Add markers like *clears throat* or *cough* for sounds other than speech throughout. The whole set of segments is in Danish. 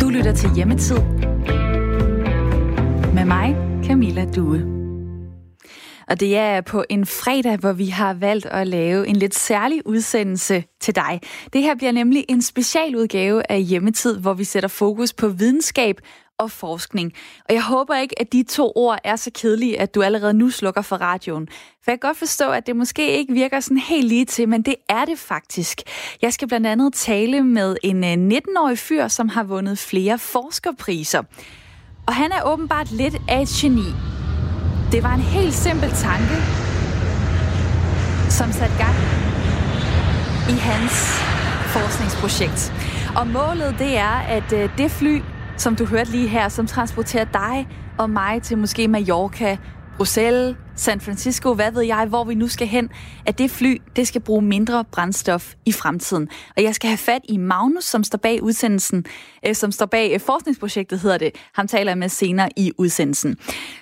Du lytter til Hjemmetid med mig, Camilla Due. Og det er på en fredag, hvor vi har valgt at lave en lidt særlig udsendelse til dig. Det her bliver nemlig en specialudgave af Hjemmetid, hvor vi sætter fokus på videnskab og forskning. Og jeg håber ikke, at de to ord er så kedelige, at du allerede nu slukker for radioen. For jeg kan godt forstå, at det måske ikke virker sådan helt lige til, men det er det faktisk. Jeg skal blandt andet tale med en øh, 19-årig fyr, som har vundet flere forskerpriser. Og han er åbenbart lidt af et geni. Det var en helt simpel tanke, som satte gang i hans forskningsprojekt. Og målet det er, at øh, det fly, som du hørte lige her, som transporterer dig og mig til måske Mallorca, Bruxelles, San Francisco, hvad ved jeg, hvor vi nu skal hen, at det fly, det skal bruge mindre brændstof i fremtiden. Og jeg skal have fat i Magnus, som står bag udsendelsen, øh, som står bag øh, forskningsprojektet, hedder det. Ham taler jeg med senere i udsendelsen.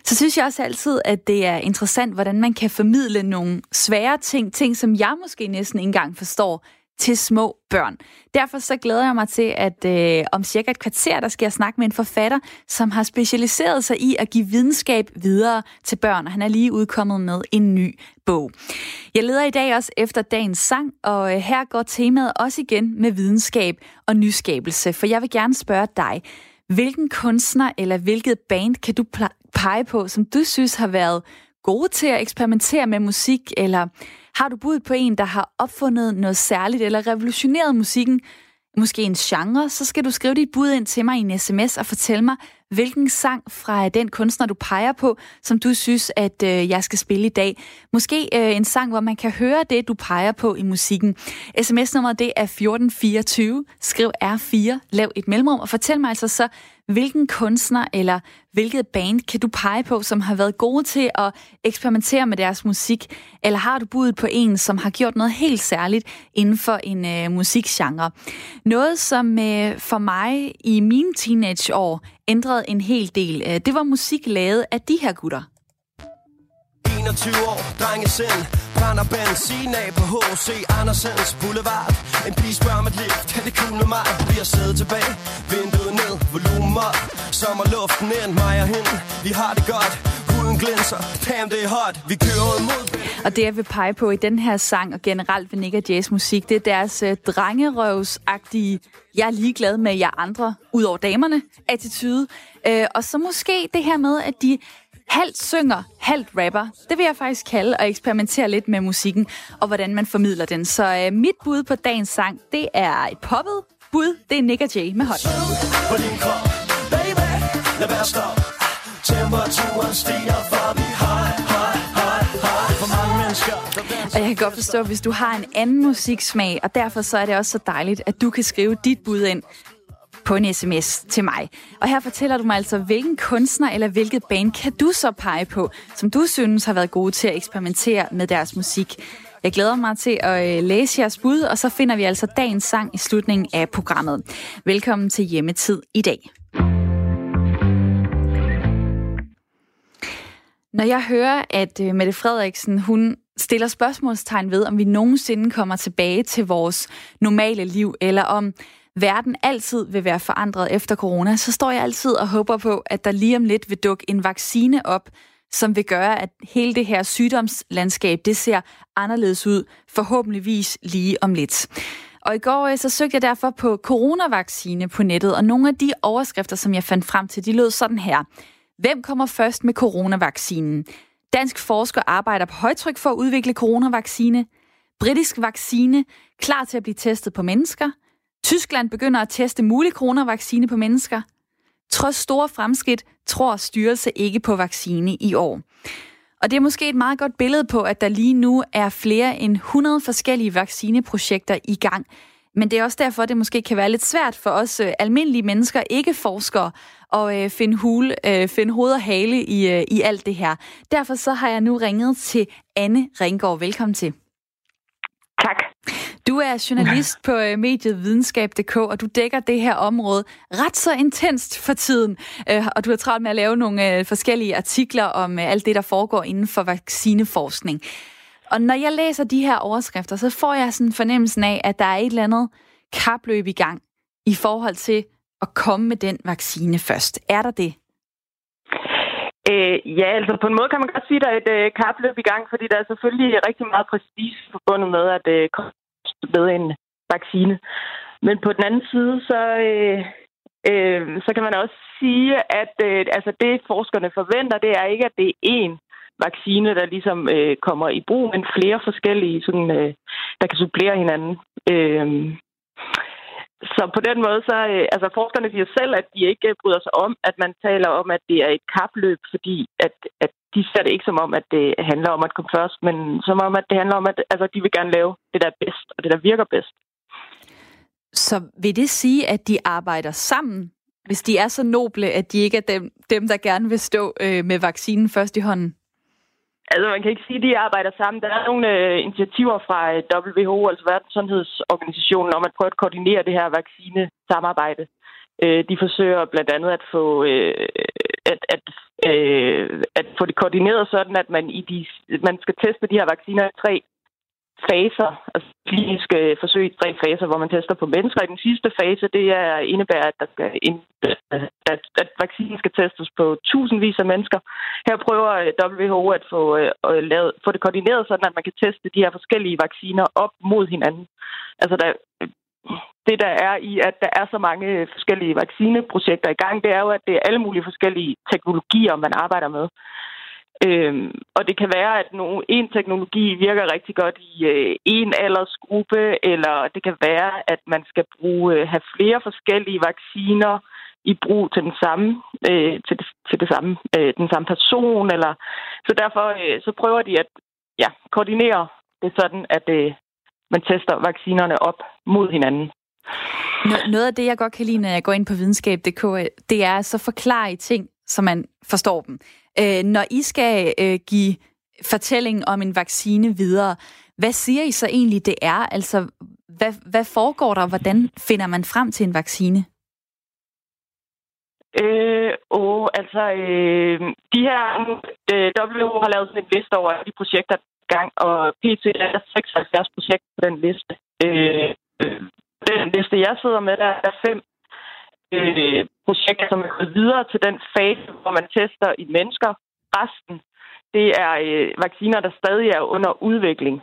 Så synes jeg også altid, at det er interessant, hvordan man kan formidle nogle svære ting, ting, som jeg måske næsten ikke engang forstår, til små børn. Derfor så glæder jeg mig til, at øh, om cirka et kvarter, der skal jeg snakke med en forfatter, som har specialiseret sig i at give videnskab videre til børn, og han er lige udkommet med en ny bog. Jeg leder i dag også efter dagens sang, og øh, her går temaet også igen med videnskab og nyskabelse, for jeg vil gerne spørge dig, hvilken kunstner eller hvilket band kan du pege på, som du synes har været gode til at eksperimentere med musik, eller har du budt på en, der har opfundet noget særligt eller revolutioneret musikken, måske en genre, så skal du skrive dit bud ind til mig i en sms og fortælle mig, hvilken sang fra øh, den kunstner, du peger på, som du synes, at øh, jeg skal spille i dag. Måske øh, en sang, hvor man kan høre det, du peger på i musikken. SMS-nummeret det er 1424. Skriv R4, lav et mellemrum, og fortæl mig altså så, hvilken kunstner eller hvilket band kan du pege på, som har været gode til at eksperimentere med deres musik? Eller har du budet på en, som har gjort noget helt særligt inden for en øh, musikgenre? Noget, som øh, for mig i mine teenageår ændrede en hel del, øh, det var musik lavet af de her gutter. 21 år, drengesind, Brænder benzin af på H.C. Andersens Boulevard En pige spørger mit liv, kan det cool mig? Vi har siddet tilbage, vinduet ned, volumen op Sommerluften ind, mig og hende Vi har det godt, huden glinser Damn, det er hot, vi kører mod Og det jeg vil pege på i den her sang Og generelt ved Nick og Jazz musik Det er deres uh, drengerøvsagtige Jeg er ligeglad med jer andre Udover damerne attitude uh, Og så måske det her med, at de halvt synger, halvt rapper. Det vil jeg faktisk kalde at eksperimentere lidt med musikken, og hvordan man formidler den. Så øh, mit bud på dagens sang, det er et poppet bud. Det er Nick og Jay med Hot. På din krop, baby, lad være stop. Temperaturen stiger, og jeg kan godt forstå, hvis du har en anden musiksmag, og derfor så er det også så dejligt, at du kan skrive dit bud ind på en sms til mig. Og her fortæller du mig altså, hvilken kunstner eller hvilket band kan du så pege på, som du synes har været gode til at eksperimentere med deres musik. Jeg glæder mig til at øh, læse jeres bud, og så finder vi altså dagens sang i slutningen af programmet. Velkommen til Hjemmetid i dag. Når jeg hører, at øh, Mette Frederiksen, hun stiller spørgsmålstegn ved, om vi nogensinde kommer tilbage til vores normale liv, eller om verden altid vil være forandret efter corona, så står jeg altid og håber på, at der lige om lidt vil dukke en vaccine op, som vil gøre, at hele det her sygdomslandskab, det ser anderledes ud, forhåbentligvis lige om lidt. Og i går øh, så søgte jeg derfor på coronavaccine på nettet, og nogle af de overskrifter, som jeg fandt frem til, de lød sådan her. Hvem kommer først med coronavaccinen? Dansk forsker arbejder på højtryk for at udvikle coronavaccine. Britisk vaccine klar til at blive testet på mennesker – Tyskland begynder at teste mulig coronavaccine på mennesker. Trods store fremskridt tror styrelse ikke på vaccine i år. Og det er måske et meget godt billede på, at der lige nu er flere end 100 forskellige vaccineprojekter i gang. Men det er også derfor, det måske kan være lidt svært for os øh, almindelige mennesker, ikke forskere, at øh, finde, hule, øh, finde hoved og hale i, i alt det her. Derfor så har jeg nu ringet til Anne Ringgaard. Velkommen til. Tak. Du er journalist på øh, mediet videnskab.dk, og du dækker det her område ret så intenst for tiden. Øh, og du har travlt med at lave nogle øh, forskellige artikler om alt det, der foregår inden for vaccineforskning. Og når jeg læser de her overskrifter, så får jeg sådan fornemmelsen af, at der er et eller andet kapløb i gang i forhold til at komme med den vaccine først. Er der det? Øh, ja, altså på en måde kan man godt sige, at der er et øh, kapløb i gang, fordi der er selvfølgelig rigtig meget præcis forbundet med at øh, komme med en vaccine. Men på den anden side, så, øh, øh, så kan man også sige, at øh, altså det forskerne forventer, det er ikke, at det er én vaccine, der ligesom øh, kommer i brug, men flere forskellige, sådan, øh, der kan supplere hinanden. Øh, så på den måde, så øh, altså forskerne siger selv, at de ikke bryder sig om, at man taler om, at det er et kapløb, fordi at, at de ser det ikke som om, at det handler om at komme først, men som om, at det handler om, at altså, de vil gerne lave det, der er bedst, og det, der virker bedst. Så vil det sige, at de arbejder sammen, hvis de er så noble, at de ikke er dem, dem der gerne vil stå øh, med vaccinen først i hånden? Altså, man kan ikke sige, at de arbejder sammen. Der er nogle øh, initiativer fra øh, WHO, altså Verdenssundhedsorganisationen, om at prøve at koordinere det her vaccinesamarbejde. Øh, de forsøger blandt andet at få, øh, at, at, øh, at få det koordineret sådan, at man, i de, man skal teste de her vacciner i tre faser, altså kliniske forsøg i tre faser, hvor man tester på mennesker. I den sidste fase, det er, indebærer, at, der skal ind, at, at vaccinen skal testes på tusindvis af mennesker. Her prøver øh, WHO at få, øh, at øh, lavet, få det koordineret, sådan at man kan teste de her forskellige vacciner op mod hinanden. Altså, der, det der er i, at der er så mange forskellige vaccineprojekter i gang, det er jo, at det er alle mulige forskellige teknologier, man arbejder med. Øhm, og det kan være, at nogen, en teknologi virker rigtig godt i øh, en aldersgruppe, eller det kan være, at man skal bruge øh, have flere forskellige vacciner i brug til den samme øh, til, det, til det samme øh, den samme person, eller så derfor øh, så prøver de at ja koordinere det sådan, at øh, man tester vaccinerne op mod hinanden. Noget af det, jeg godt kan lide, når jeg går ind på videnskab.dk, det er så forklare i ting, så man forstår dem. Øh, når I skal øh, give fortællingen om en vaccine videre, hvad siger I så egentlig, det er? Altså, hvad, hvad foregår der? Hvordan finder man frem til en vaccine? Øh, og altså, øh, de her, øh, WHO har lavet sådan en liste over de projekter gang, og PT er der 76 projekter på den liste. Øh, øh, den liste, jeg sidder med, der er fem øh, projekter, som er gået videre til den fase, hvor man tester i mennesker. Resten, det er øh, vacciner, der stadig er under udvikling.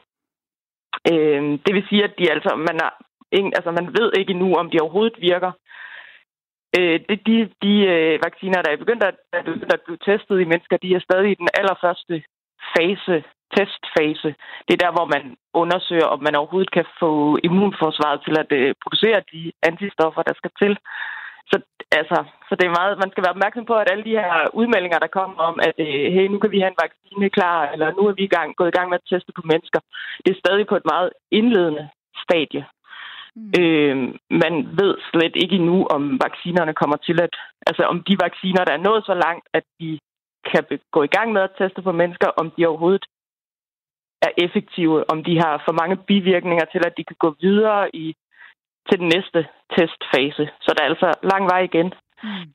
Øh, det vil sige, at de altså, man, er, ingen, altså, man ved ikke endnu, om de overhovedet virker. Øh, det, de de øh, vacciner, der er begyndt at, er begyndt at blive testet i mennesker, de er stadig i den allerførste fase, testfase. Det er der, hvor man undersøger, om man overhovedet kan få immunforsvaret til at øh, producere de antistoffer, der skal til. Så, altså, så det er meget, man skal være opmærksom på, at alle de her udmeldinger, der kommer om, at øh, hey, nu kan vi have en vaccine klar, eller nu er vi i gang, gået i gang med at teste på mennesker, det er stadig på et meget indledende stadie. Mm. Øh, man ved slet ikke endnu, om vaccinerne kommer til at... Altså om de vacciner, der er nået så langt, at de kan gå i gang med at teste på mennesker, om de overhovedet er effektive, om de har for mange bivirkninger til, at de kan gå videre i til den næste testfase. Så der er altså lang vej igen. Mm.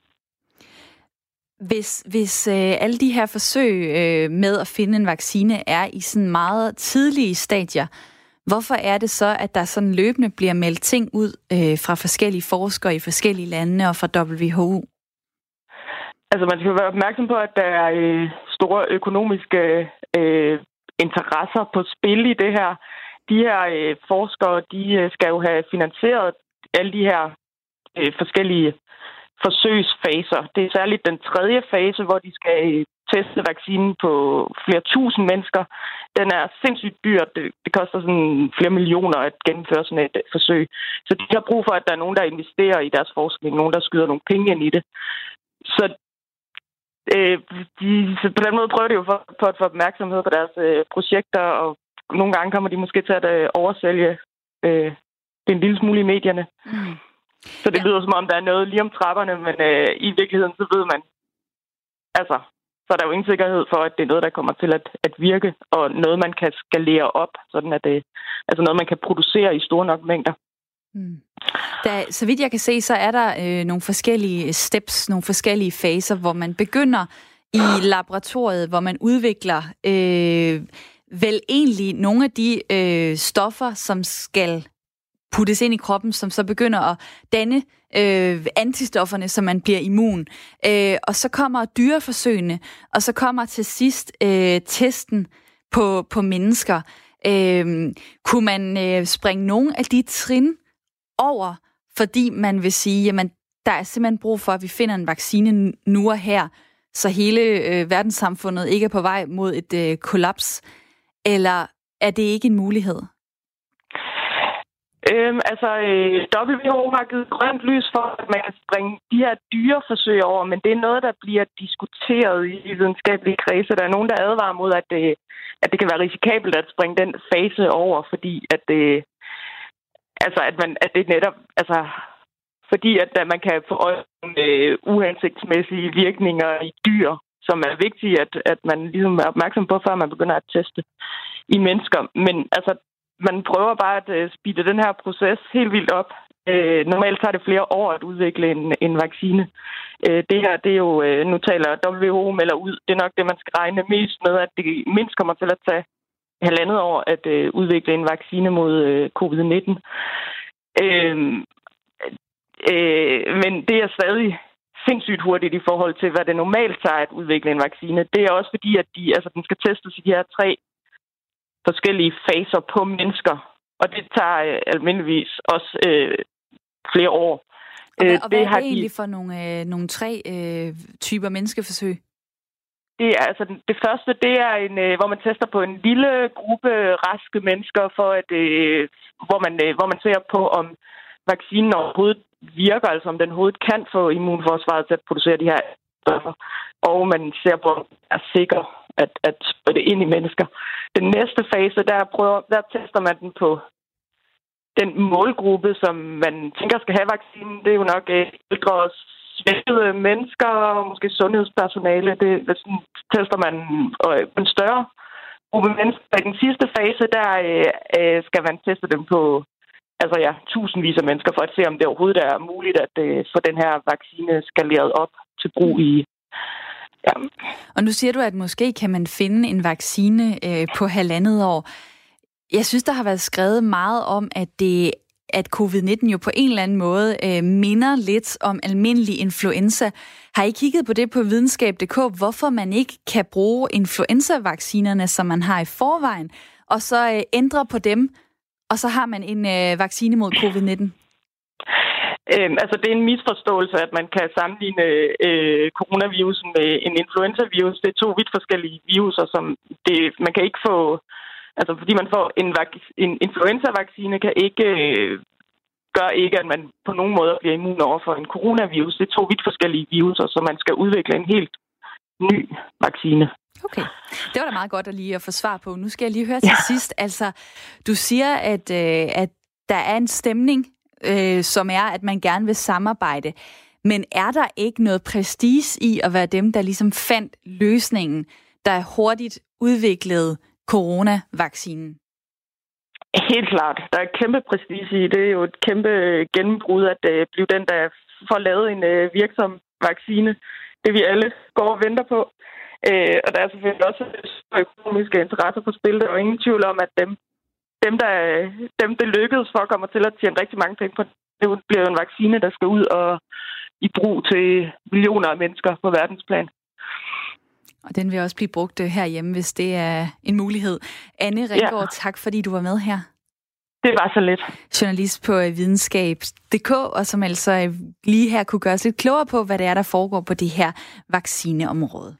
Hvis, hvis øh, alle de her forsøg øh, med at finde en vaccine er i sådan meget tidlige stadier, hvorfor er det så, at der sådan løbende bliver meldt ting ud øh, fra forskellige forskere i forskellige lande og fra WHO? Altså man skal være opmærksom på, at der er øh, store økonomiske øh, interesser på spil i det her de her øh, forskere, de øh, skal jo have finansieret alle de her øh, forskellige forsøgsfaser. Det er særligt den tredje fase, hvor de skal øh, teste vaccinen på flere tusind mennesker. Den er sindssygt dyr. Det, det koster sådan flere millioner at gennemføre sådan et øh, forsøg. Så de har brug for, at der er nogen, der investerer i deres forskning, nogen, der skyder nogle penge ind i det. Så øh, de, så på den måde prøver de jo for, for at få opmærksomhed på deres øh, projekter og nogle gange kommer de måske til at øh, oversælge øh, en lille smule i medierne. Mm. Så det ja. lyder som om, der er noget lige om trapperne, men øh, i virkeligheden så ved man, altså, så er der jo ingen sikkerhed for, at det er noget, der kommer til at, at virke, og noget, man kan skalere op, sådan at det, altså noget, man kan producere i store nok mængder. Mm. Da, så vidt jeg kan se, så er der øh, nogle forskellige steps, nogle forskellige faser, hvor man begynder i laboratoriet, hvor man udvikler øh, vel egentlig nogle af de øh, stoffer, som skal puttes ind i kroppen, som så begynder at danne øh, antistofferne, så man bliver immun. Øh, og så kommer dyreforsøgene, og så kommer til sidst øh, testen på, på mennesker. Øh, kunne man øh, springe nogle af de trin over, fordi man vil sige, jamen, der er simpelthen brug for, at vi finder en vaccine nu og her, så hele øh, verdenssamfundet ikke er på vej mod et øh, kollaps? Eller er det ikke en mulighed? Øhm, altså, øh, WHO har givet grønt lys for, at man kan springe de her dyreforsøg over, men det er noget, der bliver diskuteret i videnskabelige kredse. Der er nogen, der advarer mod, at det, at det kan være risikabelt at springe den fase over, fordi at det, altså, at man, at det netop, altså, fordi at, at man kan få øje øh, uhensigtsmæssige virkninger i dyr, som er vigtige, at, at man ligesom er opmærksom på, før man begynder at teste i mennesker. Men altså, man prøver bare at øh, speede den her proces helt vildt op. Øh, normalt tager det flere år at udvikle en, en vaccine. Øh, det her, det er jo, øh, nu taler WHO melder ud, det er nok det, man skal regne mest med, at det mindst kommer til at tage halvandet år at øh, udvikle en vaccine mod øh, covid-19. Øh, øh, men det er stadig sindssygt hurtigt i forhold til, hvad det normalt tager at udvikle en vaccine. Det er også fordi, at de, altså, den skal testes i de her tre forskellige faser på mennesker. Og det tager øh, almindeligvis også øh, flere år. Og hvad, øh, og hvad det er det egentlig de... for nogle, øh, nogle tre øh, typer menneskeforsøg? Det er altså det første, det er en, øh, hvor man tester på en lille gruppe raske mennesker for at øh, hvor man øh, hvor man ser på om vaccinen overhovedet virker, altså om den overhovedet kan få immunforsvaret til at producere de her stoffer, og man ser på om den er sikker at, at sprøjte ind i mennesker. Den næste fase, der, prøver, der tester man den på den målgruppe, som man tænker skal have vaccinen. Det er jo nok øh, ældre og svækkede mennesker, og måske sundhedspersonale. Det, sådan, tester man øh, en større gruppe mennesker. I den sidste fase, der øh, øh skal man teste dem på altså ja, tusindvis af mennesker, for at se, om det overhovedet er muligt at øh, få den her vaccine skaleret op til brug i Ja. Og nu siger du, at måske kan man finde en vaccine øh, på halvandet år. Jeg synes, der har været skrevet meget om, at det at covid-19 jo på en eller anden måde øh, minder lidt om almindelig influenza. Har I kigget på det på videnskab.dk, hvorfor man ikke kan bruge influenza-vaccinerne, som man har i forvejen, og så øh, ændre på dem, og så har man en øh, vaccine mod covid-19? Øhm, altså, det er en misforståelse, at man kan sammenligne øh, coronavirusen med en influenzavirus. Det er to vidt forskellige viruser, som det, man kan ikke få... Altså, fordi man får en, en influenza-vaccine, kan ikke øh, gør ikke, at man på nogen måde bliver immun over for en coronavirus. Det er to vidt forskellige viruser, så man skal udvikle en helt ny vaccine. Okay, det var da meget godt at lige at få svar på. Nu skal jeg lige høre til ja. sidst. Altså, du siger, at, øh, at der er en stemning øh, som er, at man gerne vil samarbejde. Men er der ikke noget prestige i at være dem, der ligesom fandt løsningen, der hurtigt udviklede coronavaccinen? Helt klart. Der er kæmpe prestige i. Det er jo et kæmpe gennembrud at uh, blive den, der får lavet en uh, virksom vaccine. Det vi alle går og venter på. Uh, og der er selvfølgelig også økonomiske interesser på spil. Der er jo ingen tvivl om, at dem, dem, der, dem, det lykkedes for, kommer til at tjene rigtig mange penge på. Det bliver jo en vaccine, der skal ud og i brug til millioner af mennesker på verdensplan. Og den vil også blive brugt øh, herhjemme, hvis det er en mulighed. Anne Ringgaard, ja. tak fordi du var med her. Det var så lidt. Journalist på øh, videnskab.dk, og som altså øh, lige her kunne gøre os lidt klogere på, hvad det er, der foregår på det her vaccineområde.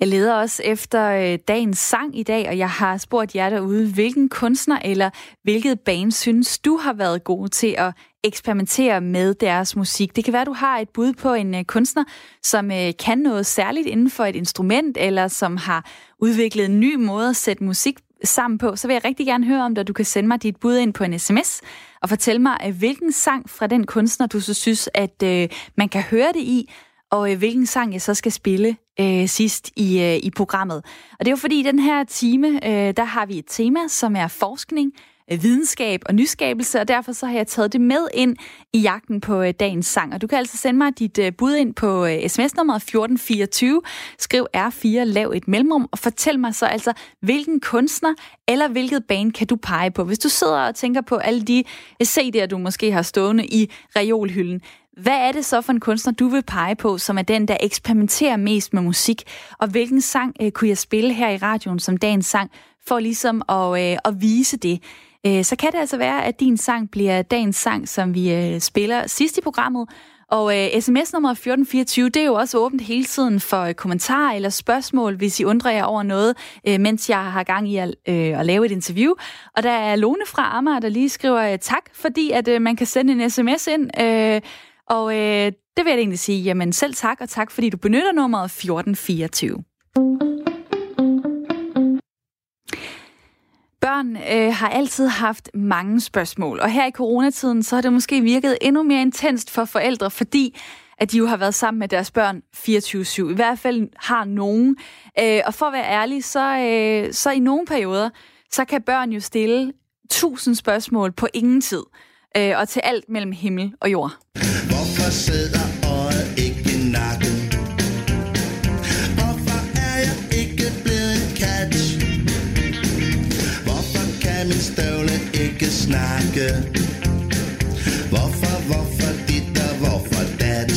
Jeg leder også efter øh, dagens sang i dag, og jeg har spurgt jer derude, hvilken kunstner eller hvilket band synes du har været god til at eksperimentere med deres musik. Det kan være, du har et bud på en øh, kunstner, som øh, kan noget særligt inden for et instrument, eller som har udviklet en ny måde at sætte musik sammen på, så vil jeg rigtig gerne høre om dig. du kan sende mig dit bud ind på en sms og fortælle mig, hvilken sang fra den kunstner, du så synes, at øh, man kan høre det i, og øh, hvilken sang jeg så skal spille øh, sidst i, øh, i programmet. Og det er jo fordi, i den her time, øh, der har vi et tema, som er forskning, øh, videnskab og nyskabelse, og derfor så har jeg taget det med ind i jagten på øh, dagens sang. Og du kan altså sende mig dit øh, bud ind på øh, sms-nummeret 1424. Skriv R4, lav et mellemrum, og fortæl mig så altså, hvilken kunstner eller hvilket band kan du pege på? Hvis du sidder og tænker på alle de øh, CD'er, du måske har stående i reolhylden, hvad er det så for en kunstner, du vil pege på, som er den, der eksperimenterer mest med musik? Og hvilken sang øh, kunne jeg spille her i radioen som dagens sang, for ligesom at, øh, at vise det? Øh, så kan det altså være, at din sang bliver dagens sang, som vi øh, spiller sidst i programmet. Og øh, sms nummer 1424, det er jo også åbent hele tiden for øh, kommentarer eller spørgsmål, hvis I undrer jer over noget, øh, mens jeg har gang i at, øh, at lave et interview. Og der er Lone fra Amager, der lige skriver øh, tak, fordi at øh, man kan sende en sms ind. Øh, og øh, det vil jeg egentlig sige, jamen selv tak, og tak fordi du benytter nummeret 1424. Børn øh, har altid haft mange spørgsmål, og her i coronatiden, så har det måske virket endnu mere intenst for forældre, fordi at de jo har været sammen med deres børn 24-7. I hvert fald har nogen. Øh, og for at være ærlig, så, øh, så i nogle perioder, så kan børn jo stille tusind spørgsmål på ingen tid øh, og til alt mellem himmel og jord. Hvorfor sidder øjet ikke i nakken? Hvorfor er jeg ikke blevet en kat? Hvorfor kan min støvle ikke snakke? Hvorfor, hvorfor dit og hvorfor dat?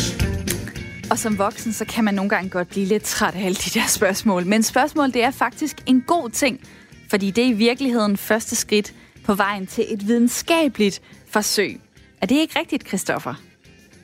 Og som voksen, så kan man nogle gange godt blive lidt træt af alle de der spørgsmål. Men spørgsmål, det er faktisk en god ting, fordi det er i virkeligheden første skridt på vejen til et videnskabeligt forsøg. Er det ikke rigtigt, Christoffer?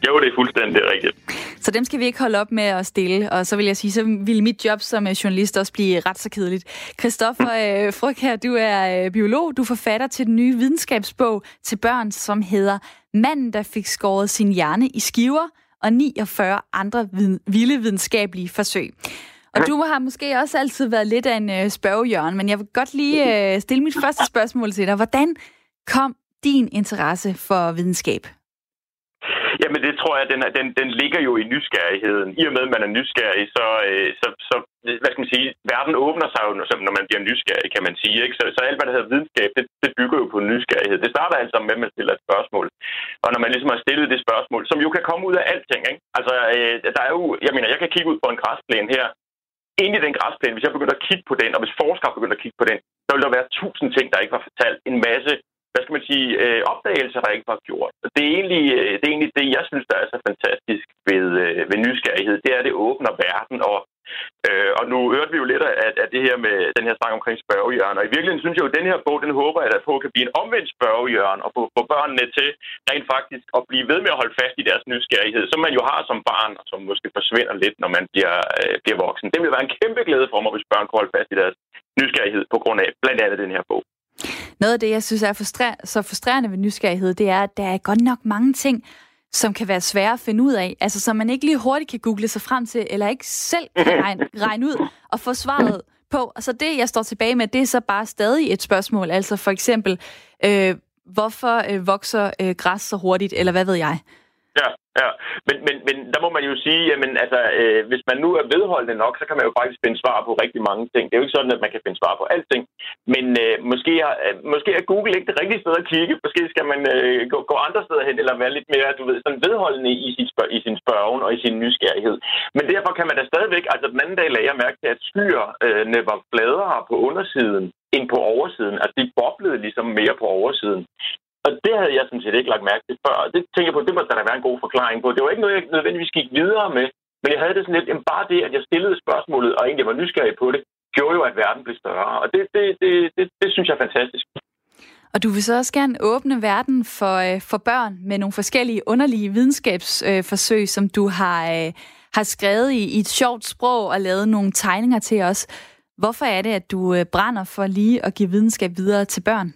Jo, det er fuldstændig rigtigt. Så dem skal vi ikke holde op med at stille, og så vil jeg sige, så vil mit job som øh, journalist også blive ret så kedeligt. Christoffer øh, Fryg her, du er øh, biolog, du er forfatter til den nye videnskabsbog til børn, som hedder Manden, der fik skåret sin hjerne i skiver, og 49 andre vid- vilde videnskabelige forsøg. Og du har måske også altid været lidt af en øh, men jeg vil godt lige øh, stille mit første spørgsmål til dig. Hvordan kom din interesse for videnskab? Jamen det tror jeg, den, den, den ligger jo i nysgerrigheden. I og med, at man er nysgerrig, så, øh, så, så hvad skal man sige, verden åbner sig jo, når man bliver nysgerrig, kan man sige. Ikke? Så, så alt, hvad der hedder videnskab, det, det bygger jo på nysgerrighed. Det starter altså med, at man stiller et spørgsmål. Og når man ligesom har stillet det spørgsmål, som jo kan komme ud af alting. Ikke? Altså, øh, der er jo, jeg mener, jeg kan kigge ud på en græsplæne her, ind i den græsplæne, hvis jeg begynder at kigge på den, og hvis forskere begynder at kigge på den, så vil der være tusind ting, der ikke var fortalt. En masse hvad skal man sige, øh, opdagelser, der ikke var gjort. Det er, egentlig, øh, det er egentlig det, jeg synes, der er så fantastisk ved, øh, ved nysgerrighed. Det er, at det åbner verden, og, øh, og nu hørte vi jo lidt af, af det her med den her snak omkring spørgehjørn, og i virkeligheden synes jeg jo, at den her bog, den håber jeg, at på kan blive en omvendt spørgehjørn, og få, få børnene til rent faktisk at blive ved med at holde fast i deres nysgerrighed, som man jo har som barn, og som måske forsvinder lidt, når man bliver, øh, bliver voksen. Det vil være en kæmpe glæde for mig, hvis børn kunne holde fast i deres nysgerrighed på grund af blandt andet den her bog. Noget af det, jeg synes er frustrer- så frustrerende ved nysgerrighed, det er, at der er godt nok mange ting, som kan være svære at finde ud af. Altså, som man ikke lige hurtigt kan google sig frem til, eller ikke selv kan regne, *laughs* regne ud og få svaret på. Altså det, jeg står tilbage med, det er så bare stadig et spørgsmål. Altså for eksempel, øh, hvorfor øh, vokser øh, græs så hurtigt, eller hvad ved jeg? Ja, ja. Men, men, men der må man jo sige, jamen, altså, øh, hvis man nu er vedholdende nok, så kan man jo faktisk finde svar på rigtig mange ting. Det er jo ikke sådan, at man kan finde svar på alting. Men øh, måske, er, øh, måske er Google ikke det rigtige sted at kigge. Måske skal man øh, gå, gå andre steder hen, eller være lidt mere du ved, sådan vedholdende i sin, spørg, i sin spørgen og i sin nysgerrighed. Men derfor kan man da stadigvæk, altså den anden dag lagde jeg mærke til, at skyerne øh, var fladere på undersiden end på oversiden. Altså de boblede ligesom mere på oversiden. Og det havde jeg sådan set ikke lagt mærke til før. Og det tænker jeg på, det må der være en god forklaring på. Det var ikke noget, jeg nødvendigvis gik videre med, men jeg havde det sådan lidt, jamen bare det, at jeg stillede spørgsmålet, og egentlig var nysgerrig på det, gjorde jo, at verden blev større. Og det, det, det, det, det synes jeg er fantastisk. Og du vil så også gerne åbne verden for, øh, for børn med nogle forskellige underlige videnskabsforsøg, øh, som du har, øh, har skrevet i, i et sjovt sprog og lavet nogle tegninger til os. Hvorfor er det, at du øh, brænder for lige at give videnskab videre til børn?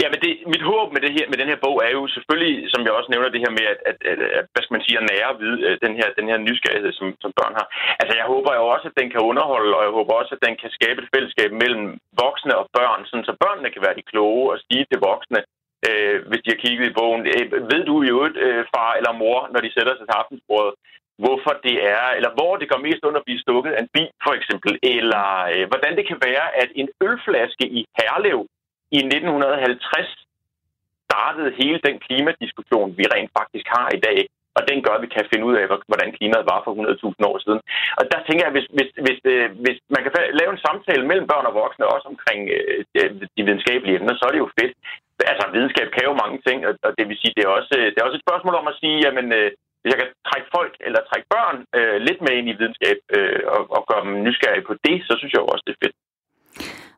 Ja, men det, mit håb med, det her, med den her bog er jo selvfølgelig, som jeg også nævner, det her med, at, at, at, at hvad skal man sige, at nære vid, øh, den, her, den her nysgerrighed, som, som børn har. Altså, jeg håber jo også, at den kan underholde, og jeg håber også, at den kan skabe et fællesskab mellem voksne og børn, sådan så børnene kan være de kloge og sige til voksne, øh, hvis de har kigget i bogen. Øh, ved du jo øvrigt, øh, far eller mor, når de sætter sig til aftensbordet, hvorfor det er, eller hvor det går mest under at blive stukket af en bi, for eksempel, eller øh, hvordan det kan være, at en ølflaske i Herlev i 1950 startede hele den klimadiskussion, vi rent faktisk har i dag. Og den gør, at vi kan finde ud af, hvordan klimaet var for 100.000 år siden. Og der tænker jeg, hvis, hvis, hvis, øh, hvis man kan lave en samtale mellem børn og voksne, også omkring øh, øh, de videnskabelige emner, så er det jo fedt. Altså, videnskab kan jo mange ting, og det vil sige, det er også, øh, det er også et spørgsmål om at sige, jamen, øh, hvis jeg kan trække folk eller trække børn øh, lidt med ind i videnskab øh, og, og gøre dem nysgerrige på det, så synes jeg jo også, det er fedt.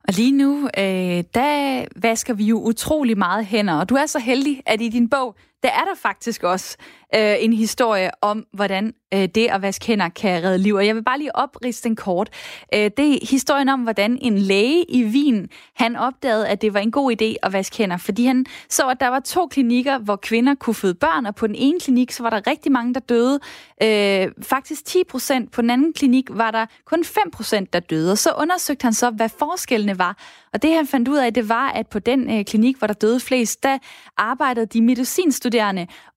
Og lige nu, øh, der vasker vi jo utrolig meget hænder, og du er så heldig, at i din bog, der er der faktisk også øh, en historie om, hvordan øh, det at vaske hænder kan redde liv. Og jeg vil bare lige opriste den kort. Øh, det er historien om, hvordan en læge i Wien, han opdagede, at det var en god idé at vaske hænder, fordi han så, at der var to klinikker, hvor kvinder kunne føde børn, og på den ene klinik, så var der rigtig mange, der døde. Øh, faktisk 10 procent. På den anden klinik var der kun 5 procent, der døde. Og så undersøgte han så, hvad forskellene var. Og det han fandt ud af, det var, at på den øh, klinik, hvor der døde flest, der arbejdede de medicinstuderende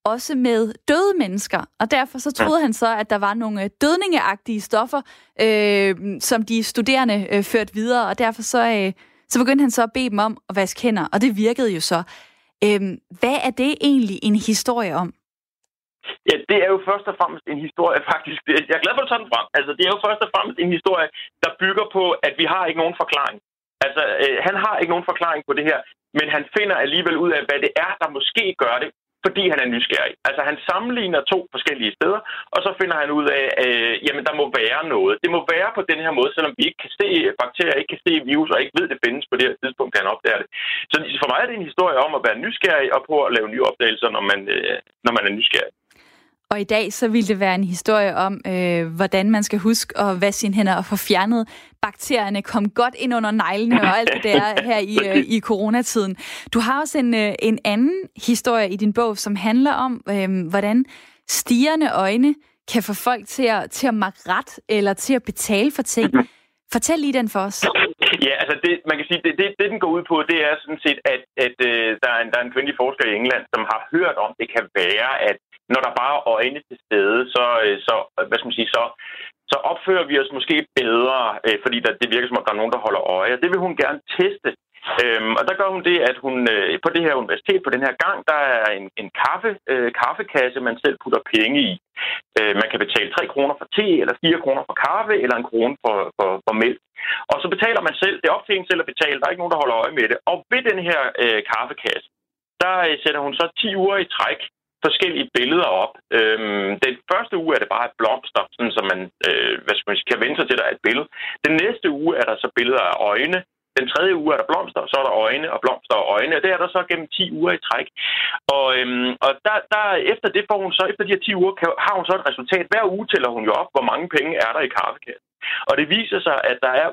også med døde mennesker. Og derfor så troede han så, at der var nogle øh, dødningeagtige stoffer, øh, som de studerende øh, førte videre. Og derfor så, øh, så begyndte han så at bede dem om at vaske hænder. Og det virkede jo så. Øh, hvad er det egentlig en historie om? Ja, det er jo først og fremmest en historie, *laughs* faktisk. Jeg er glad for, at du tager den frem. Altså, det er jo først og fremmest en historie, der bygger på, at vi har ikke nogen forklaring. Altså, øh, han har ikke nogen forklaring på det her, men han finder alligevel ud af, hvad det er, der måske gør det, fordi han er nysgerrig. Altså, han sammenligner to forskellige steder, og så finder han ud af, øh, jamen, der må være noget. Det må være på den her måde, selvom vi ikke kan se bakterier, ikke kan se virus, og ikke ved, det findes på det her tidspunkt, han opdager det. Så for mig er det en historie om at være nysgerrig og på at lave nye opdagelser, når man, øh, når man er nysgerrig. Og i dag så vil det være en historie om, øh, hvordan man skal huske at vaske sine hænder og få fjernet bakterierne, kom godt ind under neglene og alt det der her i, øh, i coronatiden. Du har også en, øh, en anden historie i din bog, som handler om, øh, hvordan stigende øjne kan få folk til at, til at makke ret eller til at betale for ting. Fortæl lige den for os. Ja, altså det, man kan sige, det, det, det den går ud på, det er sådan set, at, at uh, der, er en, der er en kvindelig forsker i England, som har hørt om, det kan være, at når der bare er øjne til stede, så, øh, så, hvad skal man sige, så, så opfører vi os måske bedre, øh, fordi der, det virker som om, der er nogen, der holder øje. Og det vil hun gerne teste. Øhm, og der gør hun det, at hun øh, på det her universitet, på den her gang, der er en, en kaffe, øh, kaffekasse, man selv putter penge i. Øh, man kan betale 3 kroner for te, eller 4 kroner for kaffe, eller en krone for, for, for mælk. Og så betaler man selv. Det er op til en selv at betale. Der er ikke nogen, der holder øje med det. Og ved den her øh, kaffekasse, der øh, sætter hun så 10 uger i træk forskellige billeder op. Øhm, den første uge er det bare et blomster, sådan, så man, øh, hvad skal man sige, kan vente sig til, at der er et billede. Den næste uge er der så billeder af øjne. Den tredje uge er der blomster, og så er der øjne og blomster og øjne. Og det er der så gennem 10 uger i træk. Og, øhm, og der, der, efter det får hun så, efter de her 10 uger, kan, har hun så et resultat. Hver uge tæller hun jo op, hvor mange penge er der i kaffekassen. Og det viser sig, at der er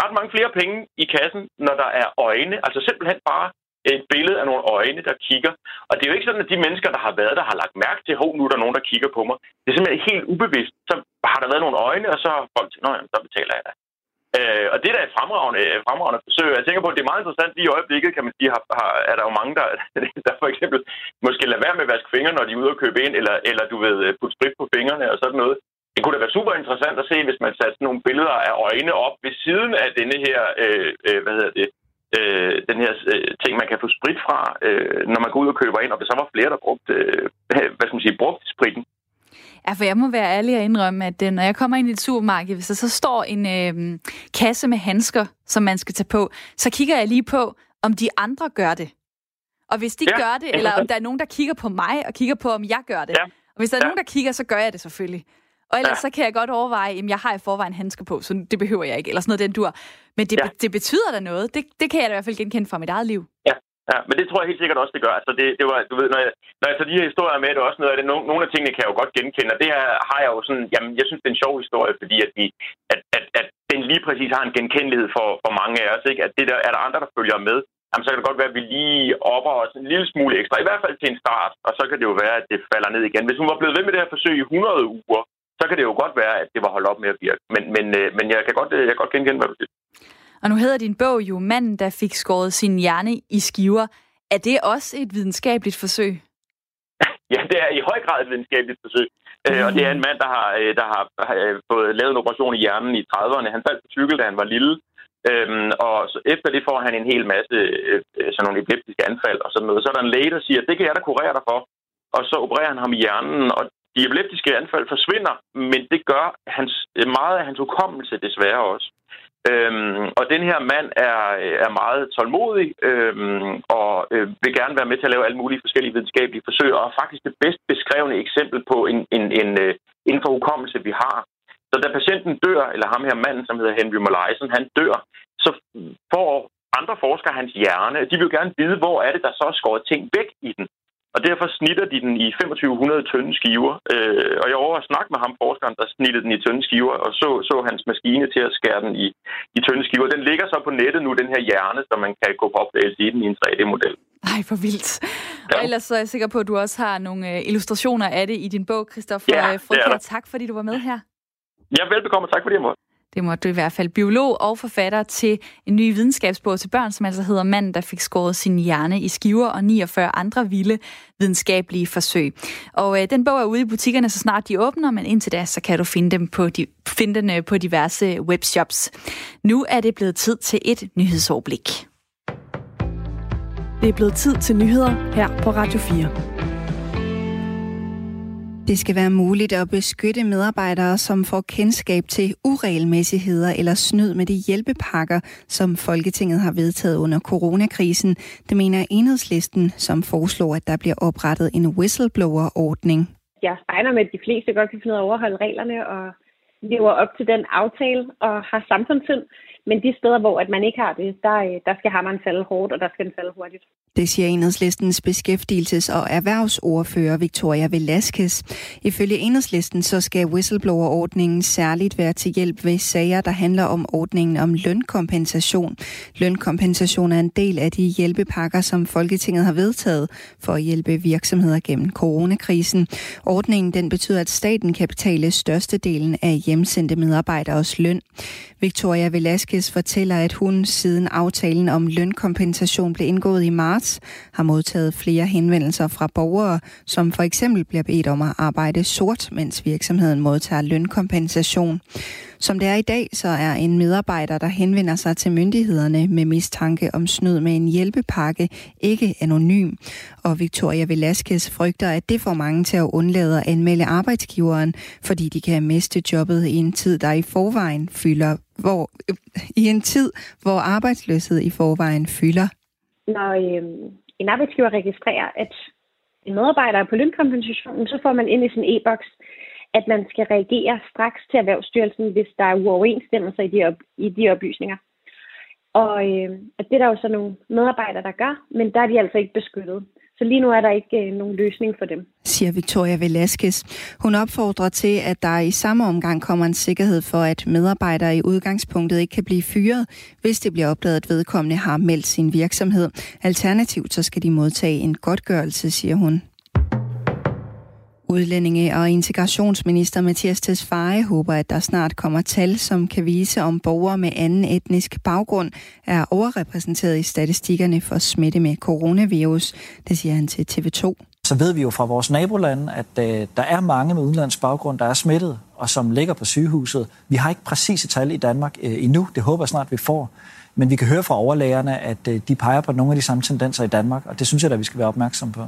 ret mange flere penge i kassen, når der er øjne. Altså simpelthen bare et billede af nogle øjne, der kigger. Og det er jo ikke sådan, at de mennesker, der har været der, har lagt mærke til, at nu er der nogen, der kigger på mig. Det er simpelthen helt ubevidst. Så har der været nogle øjne, og så har folk til, jamen, så betaler jeg da. Øh, og det er et fremragende, øh, fremragende forsøg. Jeg tænker på, at det er meget interessant lige i øjeblikket, kan man sige, har, har, er der jo mange, der, *laughs* der for eksempel måske lader være med at vaske fingre, når de er ude og købe ind, eller, eller du ved, øh, putte sprit på fingrene og sådan noget. Det kunne da være super interessant at se, hvis man satte nogle billeder af øjne op ved siden af denne her, øh, øh, hvad hedder det, øh, den her øh, ting, man kan få sprit fra, øh, når man går ud og køber ind, og hvis så var flere, der brugte, øh, hvad skal man sige, brugte spritten. Ja, for jeg må være ærlig og indrømme, at øh, når jeg kommer ind i et supermarked, hvis der så står en øh, kasse med handsker, som man skal tage på, så kigger jeg lige på, om de andre gør det. Og hvis de ja. gør det, eller om der er nogen, der kigger på mig og kigger på, om jeg gør det. Ja. Og hvis der er ja. nogen, der kigger, så gør jeg det selvfølgelig. Og ellers ja. så kan jeg godt overveje, at jeg har i forvejen handsker på, så det behøver jeg ikke, eller sådan noget den dur. Men det, ja. det betyder da noget. Det, det kan jeg da i hvert fald genkende fra mit eget liv. Ja. Ja, men det tror jeg helt sikkert også, det gør. Altså det, det var, du ved, når jeg, når jeg tager de her historier med, det er også noget af det. Nogle, nogle af tingene kan jeg jo godt genkende, og det her har jeg jo sådan, jamen, jeg synes, det er en sjov historie, fordi at, vi, at, at, at den lige præcis har en genkendelighed for, for mange af os, ikke? At det der, er der andre, der følger med, jamen, så kan det godt være, at vi lige opper os en lille smule ekstra, i hvert fald til en start, og så kan det jo være, at det falder ned igen. Hvis hun var blevet ved med det her forsøg i 100 uger, så kan det jo godt være, at det var holdt op med at virke. Men, men, øh, men jeg kan godt, øh, jeg kan godt genkende, hvad du siger. Og nu hedder din bog jo Manden, der fik skåret sin hjerne i skiver. Er det også et videnskabeligt forsøg? *laughs* Ja, det er i høj grad et videnskabeligt forsøg. Mm. Og det er en mand, der har, der har, har fået lavet en operation i hjernen i 30'erne. Han faldt på cykel, da han var lille. Øhm, og så efter det får han en hel masse øh, sådan nogle epileptiske anfald og sådan noget. Så er der en læge, der siger, det kan jeg da kurere dig for. Og så opererer han ham i hjernen, og de epileptiske anfald forsvinder, men det gør hans, øh, meget af hans hukommelse desværre også. Øhm, og den her mand er, øh, er meget tålmodig øhm, og øh, vil gerne være med til at lave alle mulige forskellige videnskabelige forsøg, og er faktisk det bedst beskrevne eksempel på en, en, en, øh, en for hukommelse, vi har. Så da patienten dør, eller ham her manden, som hedder Henry Molaison, han dør, så får andre forskere hans hjerne. De vil jo gerne vide, hvor er det, der så er skåret ting væk i den. Og derfor snitter de den i 2500 tynde skiver. Øh, og jeg over at snakke med ham, forskeren, der snittede den i tynde skiver, og så, så hans maskine til at skære den i, i tynde skiver. Den ligger så på nettet nu, den her hjerne, så man kan gå på opdagelse i den i en 3D-model. Ej, for vildt. Ja. Og ellers så er jeg sikker på, at du også har nogle øh, illustrationer af det i din bog, Christoffer ja, Frøkær. Tak, fordi du var med her. Ja, velbekomme, tak fordi jeg måtte. Det måtte du i hvert fald. Biolog og forfatter til en ny videnskabsbog til børn, som altså hedder Manden, der fik skåret sin hjerne i skiver og 49 andre vilde videnskabelige forsøg. Og øh, den bog er ude i butikkerne, så snart de åbner, men indtil da, så kan du finde, dem på de, finde den øh, på diverse webshops. Nu er det blevet tid til et nyhedsoverblik. Det er blevet tid til nyheder her på Radio 4. Det skal være muligt at beskytte medarbejdere, som får kendskab til uregelmæssigheder eller snyd med de hjælpepakker, som Folketinget har vedtaget under coronakrisen. Det mener enhedslisten, som foreslår, at der bliver oprettet en whistleblower-ordning. Jeg regner med, at de fleste godt kan finde ud af at overholde reglerne og lever op til den aftale og har samfundssind. Men de steder, hvor at man ikke har det, der, øh, der skal hammeren falde hårdt, og der skal den falde hurtigt. Det siger enhedslistens beskæftigelses- og erhvervsordfører Victoria Velasquez. Ifølge enhedslisten så skal whistleblower-ordningen særligt være til hjælp ved sager, der handler om ordningen om lønkompensation. Lønkompensation er en del af de hjælpepakker, som Folketinget har vedtaget for at hjælpe virksomheder gennem coronakrisen. Ordningen den betyder, at staten kan betale størstedelen af hjemsendte medarbejderes løn. Victoria Velasquez fortæller, at hun siden aftalen om lønkompensation blev indgået i marts, har modtaget flere henvendelser fra borgere, som for eksempel bliver bedt om at arbejde sort, mens virksomheden modtager lønkompensation. Som det er i dag, så er en medarbejder, der henvender sig til myndighederne med mistanke om snyd med en hjælpepakke, ikke anonym. Og Victoria Velasquez frygter, at det får mange til at undlade at anmelde arbejdsgiveren, fordi de kan miste jobbet i en tid, der i forvejen fylder hvor, i en tid, hvor arbejdsløshed i forvejen fylder. Når øh, en arbejdsgiver registrerer, at en medarbejder er på lønkompensationen, så får man ind i sin e-boks at man skal reagere straks til Erhvervsstyrelsen, hvis der er uoverensstemmelser i de, op- i de oplysninger. Og øh, at det er der jo så nogle medarbejdere, der gør, men der er de altså ikke beskyttet. Så lige nu er der ikke øh, nogen løsning for dem. Siger Victoria Velasquez. Hun opfordrer til, at der i samme omgang kommer en sikkerhed for, at medarbejdere i udgangspunktet ikke kan blive fyret, hvis det bliver opdaget, at vedkommende har meldt sin virksomhed. Alternativt så skal de modtage en godtgørelse, siger hun. Udlændinge- og integrationsminister Mathias Tesfaye håber, at der snart kommer tal, som kan vise, om borgere med anden etnisk baggrund er overrepræsenteret i statistikkerne for smitte med coronavirus. Det siger han til TV2. Så ved vi jo fra vores nabolande, at øh, der er mange med udenlandsk baggrund, der er smittet, og som ligger på sygehuset. Vi har ikke præcise tal i Danmark øh, endnu. Det håber jeg snart, vi får. Men vi kan høre fra overlægerne, at øh, de peger på nogle af de samme tendenser i Danmark, og det synes jeg da, vi skal være opmærksom på.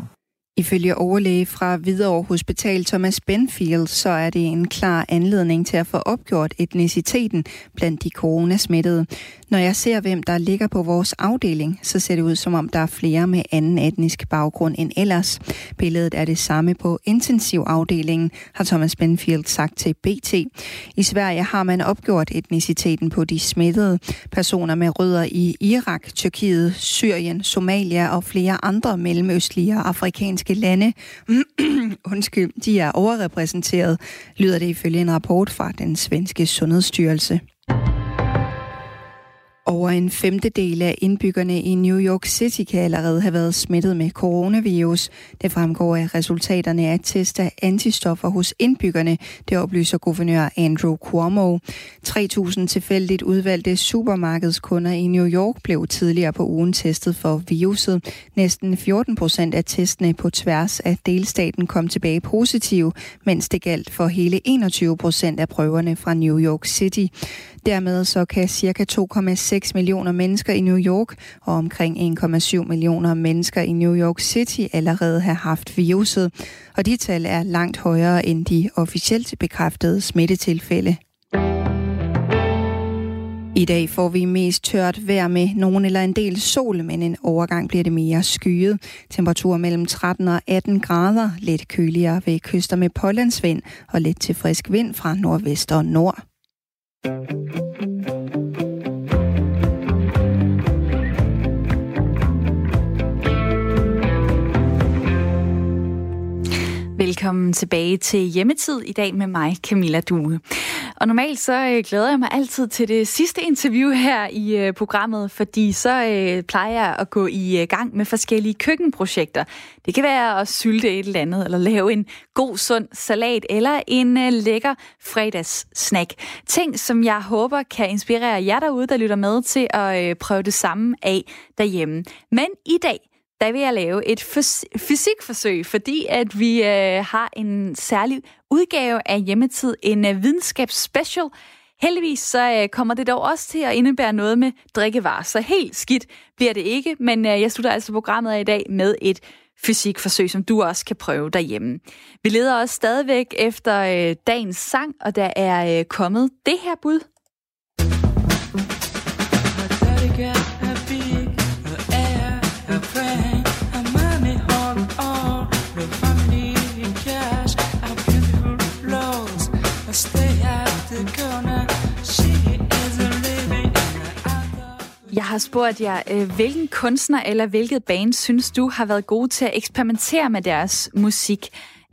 Ifølge overlæge fra Hvidovre Hospital Thomas Benfield, så er det en klar anledning til at få opgjort etniciteten blandt de coronasmittede. Når jeg ser, hvem der ligger på vores afdeling, så ser det ud som om, der er flere med anden etnisk baggrund end ellers. Billedet er det samme på intensivafdelingen, har Thomas Benfield sagt til BT. I Sverige har man opgjort etniciteten på de smittede personer med rødder i Irak, Tyrkiet, Syrien, Somalia og flere andre mellemøstlige og afrikanske lande. *clears throat* Undskyld, de er overrepræsenteret, lyder det ifølge en rapport fra den svenske sundhedsstyrelse. Over en femtedel af indbyggerne i New York City kan allerede have været smittet med coronavirus. Det fremgår af resultaterne af test af antistoffer hos indbyggerne, det oplyser guvernør Andrew Cuomo. 3.000 tilfældigt udvalgte supermarkedskunder i New York blev tidligere på ugen testet for viruset. Næsten 14 procent af testene på tværs af delstaten kom tilbage positive, mens det galt for hele 21 procent af prøverne fra New York City. Dermed så kan ca. 2,6 millioner mennesker i New York og omkring 1,7 millioner mennesker i New York City allerede have haft viruset. Og de tal er langt højere end de officielt bekræftede smittetilfælde. I dag får vi mest tørt vejr med nogen eller en del sol, men en overgang bliver det mere skyet. Temperaturer mellem 13 og 18 grader, lidt køligere ved kyster med pollandsvind og lidt til frisk vind fra nordvest og nord. Thank you. Velkommen tilbage til Hjemmetid i dag med mig, Camilla Due. Og normalt så øh, glæder jeg mig altid til det sidste interview her i øh, programmet, fordi så øh, plejer jeg at gå i gang med forskellige køkkenprojekter. Det kan være at sylte et eller andet, eller lave en god, sund salat, eller en lækker fredagssnack. Ting, som jeg håber kan inspirere jer derude, der lytter med til at prøve det samme af derhjemme. Men i dag, der vil jeg lave et fysikforsøg, fordi at vi øh, har en særlig udgave af hjemmetid, en øh, videnskabsspecial. Heldigvis så øh, kommer det dog også til at indebære noget med drikkevarer, så helt skidt bliver det ikke, men øh, jeg slutter altså programmet af i dag med et fysikforsøg, som du også kan prøve derhjemme. Vi leder også stadigvæk efter øh, dagens sang, og der er øh, kommet det her bud. Jeg har spurgt jer, øh, hvilken kunstner eller hvilket band synes du har været gode til at eksperimentere med deres musik?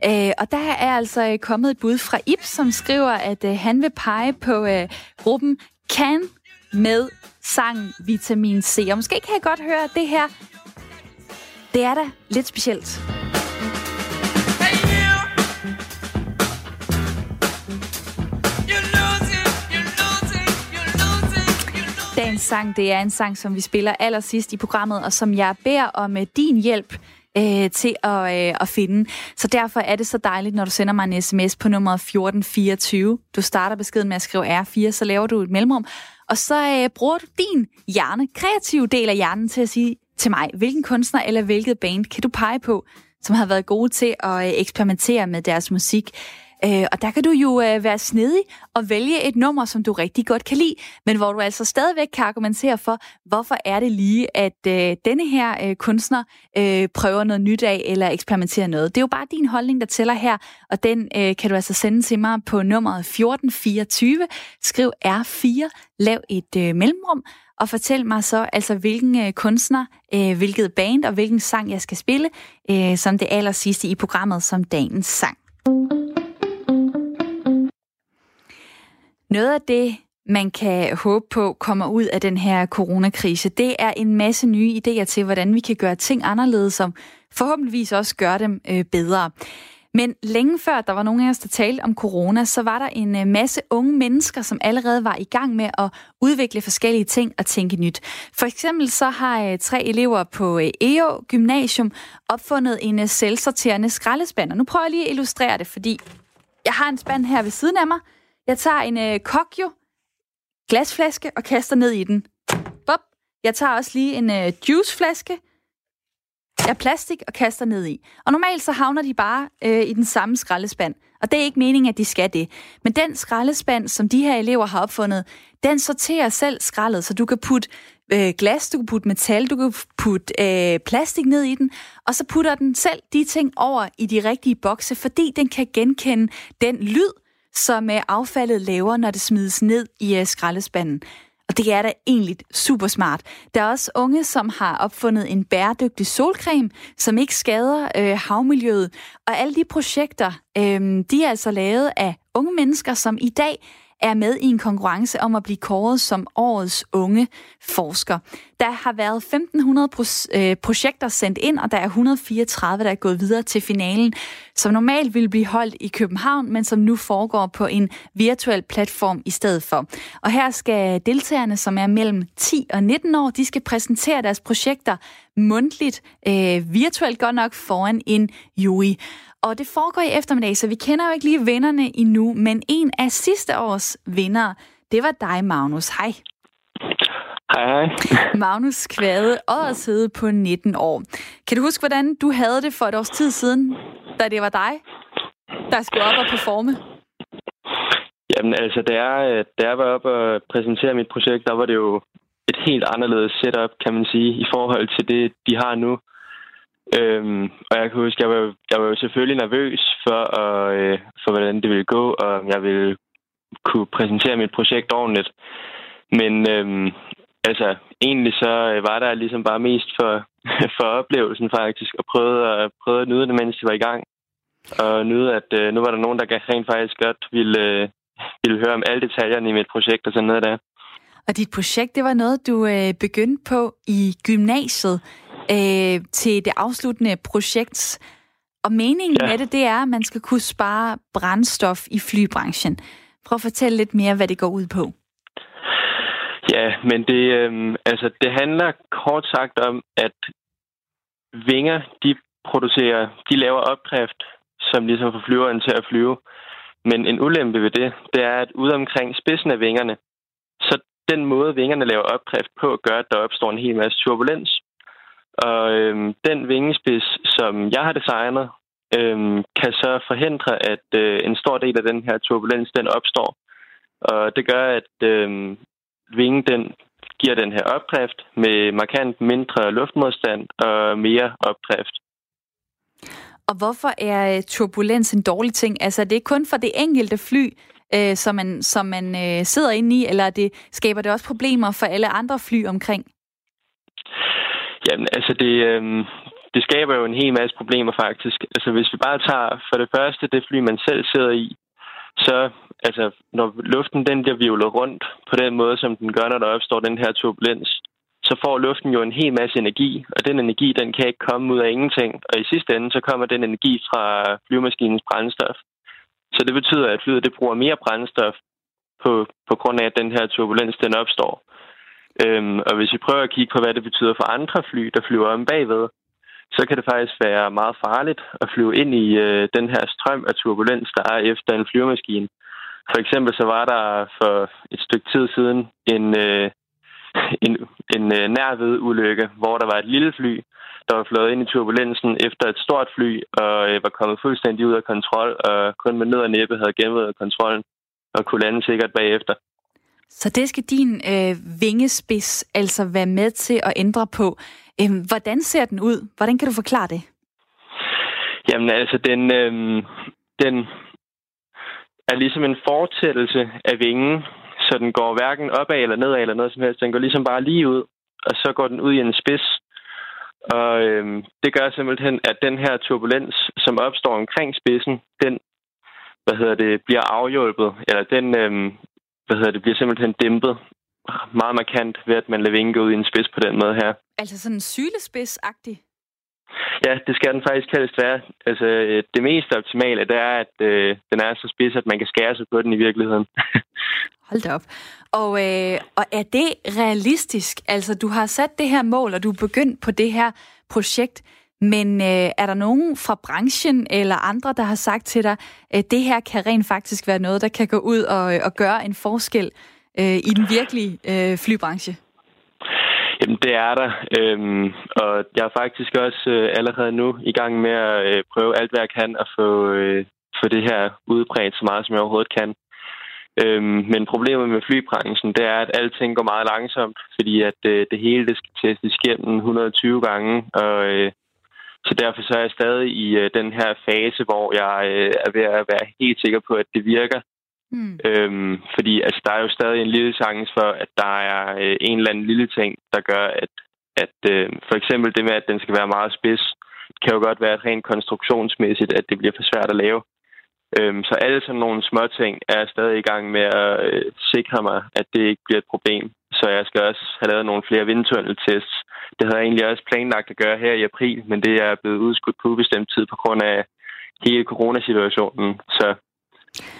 Øh, og der er altså øh, kommet et bud fra Ip, som skriver, at øh, han vil pege på gruppen Can med sang Vitamin C. Og måske kan jeg godt høre, det her, det er da lidt specielt. Dagens sang, det er en sang, som vi spiller allersidst i programmet, og som jeg beder om øh, din hjælp øh, til at, øh, at finde. Så derfor er det så dejligt, når du sender mig en sms på nummer 1424. Du starter beskeden med at skrive R4, så laver du et mellemrum, og så øh, bruger du din hjerne, kreative del af hjernen, til at sige til mig, hvilken kunstner eller hvilket band kan du pege på, som har været gode til at øh, eksperimentere med deres musik. Øh, og der kan du jo øh, være snedig og vælge et nummer, som du rigtig godt kan lide, men hvor du altså stadigvæk kan argumentere for, hvorfor er det lige, at øh, denne her øh, kunstner øh, prøver noget nyt af eller eksperimenterer noget. Det er jo bare din holdning, der tæller her, og den øh, kan du altså sende til mig på nummeret 1424. Skriv R4, lav et øh, mellemrum, og fortæl mig så, altså hvilken øh, kunstner, øh, hvilket band og hvilken sang jeg skal spille, øh, som det aller sidste i programmet som dagens sang. Noget af det, man kan håbe på kommer ud af den her coronakrise, det er en masse nye idéer til, hvordan vi kan gøre ting anderledes, som forhåbentligvis også gør dem øh, bedre. Men længe før der var nogen af os, der talte om corona, så var der en øh, masse unge mennesker, som allerede var i gang med at udvikle forskellige ting og tænke nyt. For eksempel så har øh, tre elever på øh, EO Gymnasium opfundet en selvsorterende skraldespand. Og nu prøver jeg lige at illustrere det, fordi jeg har en spand her ved siden af mig, jeg tager en øh, kokjo glasflaske og kaster ned i den. Bop. Jeg tager også lige en øh, juiceflaske af plastik og kaster ned i. Og normalt så havner de bare øh, i den samme skraldespand. Og det er ikke meningen, at de skal det. Men den skraldespand, som de her elever har opfundet, den sorterer selv skraldet, så du kan putte øh, glas, du kan putte metal, du kan putte øh, plastik ned i den, og så putter den selv de ting over i de rigtige bokse, fordi den kan genkende den lyd, som øh, affaldet laver, når det smides ned i øh, skraldespanden. Og det er da egentlig super smart. Der er også unge, som har opfundet en bæredygtig solcreme, som ikke skader øh, havmiljøet. Og alle de projekter, øh, de er altså lavet af unge mennesker, som i dag er med i en konkurrence om at blive kåret som årets unge forsker. Der har været 1500 øh, projekter sendt ind, og der er 134, der er gået videre til finalen, som normalt ville blive holdt i København, men som nu foregår på en virtuel platform i stedet for. Og her skal deltagerne, som er mellem 10 og 19 år, de skal præsentere deres projekter mundtligt, øh, virtuelt godt nok foran en jury. Og det foregår i eftermiddag, så vi kender jo ikke lige vinderne endnu, men en af sidste års vinder, det var dig, Magnus. Hej. Hej, hej. Magnus Kvade, Oddershede på 19 år. Kan du huske, hvordan du havde det for et års tid siden, da det var dig, der skulle op og performe? Jamen altså, da jeg, da jeg var oppe og præsentere mit projekt, der var det jo et helt anderledes setup, kan man sige, i forhold til det, de har nu. Øhm, og jeg kan huske, jeg var, jeg var jo selvfølgelig nervøs for, at, øh, for, hvordan det ville gå, og jeg ville kunne præsentere mit projekt ordentligt. Men øhm, altså, egentlig så øh, var der ligesom bare mest for, *laughs* for oplevelsen faktisk, og prøvede at, prøvede at nyde det, mens de var i gang. Og nyde, at øh, nu var der nogen, der rent faktisk godt ville, øh, ville høre om alle detaljerne i mit projekt og sådan noget der. Og dit projekt, det var noget, du øh, begyndte på i gymnasiet øh, til det afsluttende projekt. Og meningen ja. med det, det er, at man skal kunne spare brændstof i flybranchen. Prøv at fortælle lidt mere, hvad det går ud på. Ja, men det, øh, altså, det handler kort sagt om, at vinger, de producerer, de laver opdrift, som ligesom får flyveren til at flyve. Men en ulempe ved det, det er, at ude omkring spidsen af vingerne, så den måde, vingerne laver opdrift på, gør, at der opstår en hel masse turbulens. Og øhm, den vingespids, som jeg har designet, øhm, kan så forhindre, at øh, en stor del af den her turbulens, den opstår. Og det gør, at øhm, vingen, den giver den her opdrift med markant mindre luftmodstand og mere opdrift. Og hvorfor er øh, turbulens en dårlig ting? Altså, det er kun for det enkelte fly, øh, som man, som man øh, sidder inde i, eller det skaber det også problemer for alle andre fly omkring? Jamen, altså det, øh, det skaber jo en hel masse problemer faktisk. Altså hvis vi bare tager for det første det fly, man selv sidder i, så altså, når luften den bliver vivlet rundt på den måde, som den gør, når der opstår den her turbulens, så får luften jo en hel masse energi, og den energi, den kan ikke komme ud af ingenting. Og i sidste ende, så kommer den energi fra flyvemaskinens brændstof. Så det betyder, at flyet det bruger mere brændstof på, på grund af, at den her turbulens den opstår. Øhm, og hvis vi prøver at kigge på, hvad det betyder for andre fly, der flyver om bagved, så kan det faktisk være meget farligt at flyve ind i øh, den her strøm af turbulens, der er efter en flyvemaskine. For eksempel så var der for et stykke tid siden en, øh, *laughs* en, en øh, nærved ulykke, hvor der var et lille fly, der var flået ind i turbulensen efter et stort fly og øh, var kommet fuldstændig ud af kontrol og kun med ned og næppe havde gennemført kontrollen og kunne lande sikkert bagefter. Så det skal din øh, vingespids altså være med til at ændre på. Øhm, hvordan ser den ud? Hvordan kan du forklare det? Jamen altså, den, øh, den er ligesom en fortællelse af vingen, så den går hverken opad eller nedad eller noget som helst. Den går ligesom bare lige ud, og så går den ud i en spids. Og øh, det gør simpelthen, at den her turbulens, som opstår omkring spidsen, den hvad hedder det, bliver afhjulpet, eller den, øh, hvad hedder det, bliver simpelthen dæmpet meget markant ved, at man lader vinge ud i en spids på den måde her. Altså sådan sylespids-agtig? Ja, det skal den faktisk helst være. Altså, det mest optimale, det er, at øh, den er så spids, at man kan skære sig på den i virkeligheden. *laughs* Hold da op. Og, øh, og er det realistisk? Altså, du har sat det her mål, og du er begyndt på det her projekt. Men øh, er der nogen fra branchen eller andre, der har sagt til dig, at det her kan rent faktisk være noget, der kan gå ud og, øh, og gøre en forskel øh, i den virkelige øh, flybranche? Jamen, det er der. Øhm, og jeg er faktisk også øh, allerede nu i gang med at øh, prøve alt, hvad jeg kan at få, øh, få det her udbredt så meget, som jeg overhovedet kan. Øhm, men problemet med flybranchen, det er, at alting går meget langsomt, fordi at øh, det hele det skal testes igennem 120 gange, og øh, så derfor så er jeg stadig i øh, den her fase, hvor jeg øh, er ved at være helt sikker på, at det virker. Mm. Øhm, fordi altså, der er jo stadig en lille chance for, at der er øh, en eller anden lille ting, der gør, at, at øh, for eksempel det med, at den skal være meget spids, kan jo godt være rent konstruktionsmæssigt, at det bliver for svært at lave. Øhm, så alle sådan nogle små ting er jeg stadig i gang med at øh, sikre mig, at det ikke bliver et problem. Så jeg skal også have lavet nogle flere vindtunneltests. Det havde jeg egentlig også planlagt at gøre her i april, men det er blevet udskudt på ubestemt tid på grund af hele coronasituationen. Så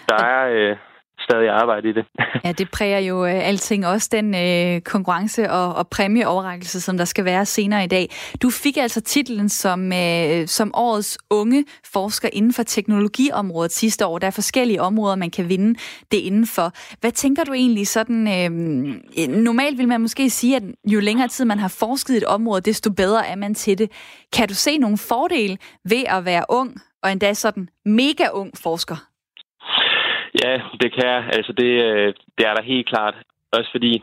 der er øh, stadig arbejde i det. *laughs* ja, det præger jo øh, alting, også den øh, konkurrence- og, og præmieoverrækkelse, som der skal være senere i dag. Du fik altså titlen som, øh, som årets unge forsker inden for teknologiområdet sidste år. Der er forskellige områder, man kan vinde det indenfor. Hvad tænker du egentlig sådan? Øh, normalt vil man måske sige, at jo længere tid man har forsket i et område, desto bedre er man til det. Kan du se nogle fordele ved at være ung, og endda sådan mega ung forsker? Ja, det kan jeg. Altså, det, øh, det er der helt klart. Også fordi,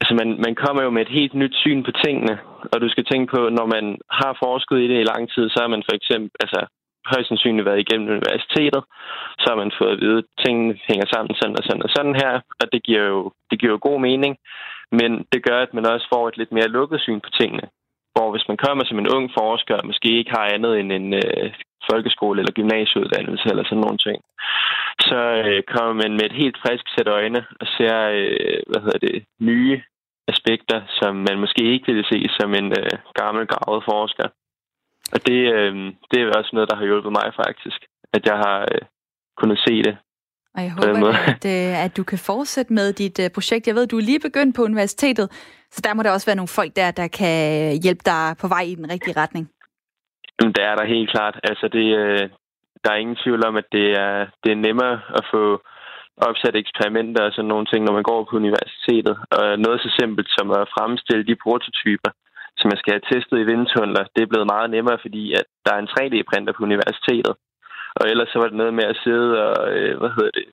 altså man, man kommer jo med et helt nyt syn på tingene, og du skal tænke på, når man har forsket i det i lang tid, så har man for eksempel, altså højst sandsynligt været igennem universitetet, så har man fået at vide, at tingene hænger sammen sådan og sådan og sådan her, og det giver jo, det giver jo god mening, men det gør, at man også får et lidt mere lukket syn på tingene. Hvor hvis man kommer som en ung forsker, og måske ikke har andet end en øh, folkeskole eller gymnasieuddannelse eller sådan nogle ting, så øh, kommer man med et helt frisk sæt øjne og ser, øh, hvad hedder det, nye aspekter, som man måske ikke ville se som en øh, gammel gravet forsker. Og det, øh, det er også noget, der har hjulpet mig faktisk, at jeg har øh, kunnet se det. Og jeg håber, at, øh, at du kan fortsætte med dit øh, projekt. Jeg ved, du er lige begyndt på universitetet, så der må der også være nogle folk der, der kan hjælpe dig på vej i den rigtige retning. Det er der helt klart. Altså, det, øh, der er ingen tvivl om, at det er, det er nemmere at få opsat eksperimenter og sådan nogle ting, når man går på universitetet. Og noget så simpelt som at fremstille de prototyper, som man skal have testet i vindtunneler, det er blevet meget nemmere, fordi at der er en 3D-printer på universitetet. Og ellers så var det noget med at sidde og, øh, hvad hedder det,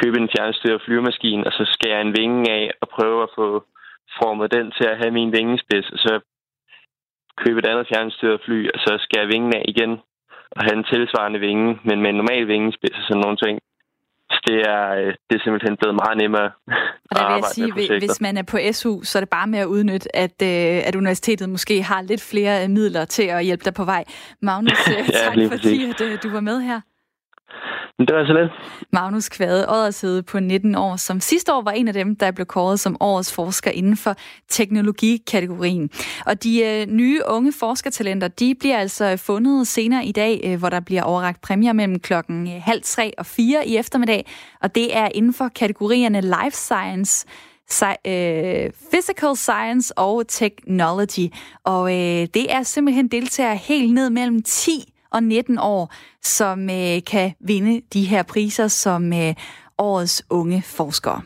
købe en fjernstyret flyvemaskine, og så skære en vinge af og prøve at få formet den til at have min vingespids, og så købe et andet fjernstyret fly, og så skære vingen af igen og have en tilsvarende vinge, men med en normal vingespids og sådan nogle ting. Så det er, øh, det er simpelthen blevet meget nemmere *laughs* Og der vil jeg sige, hvis man er på SU, så er det bare med at udnytte, at, øh, at universitetet måske har lidt flere midler til at hjælpe dig på vej. Magnus, *laughs* ja, tak fordi at, du var med her. Det var så lidt. Magnus Kvade Oddersede på 19 år, som sidste år var en af dem, der blev kåret som årets forsker inden for teknologikategorien. Og de øh, nye unge forskertalenter, de bliver altså fundet senere i dag, øh, hvor der bliver overragt præmier mellem klokken øh, halv tre og fire i eftermiddag. Og det er inden for kategorierne Life Science, øh, Physical Science og Technology. Og øh, det er simpelthen deltagere helt ned mellem 10 og 19 år, som øh, kan vinde de her priser som øh, årets unge forskere.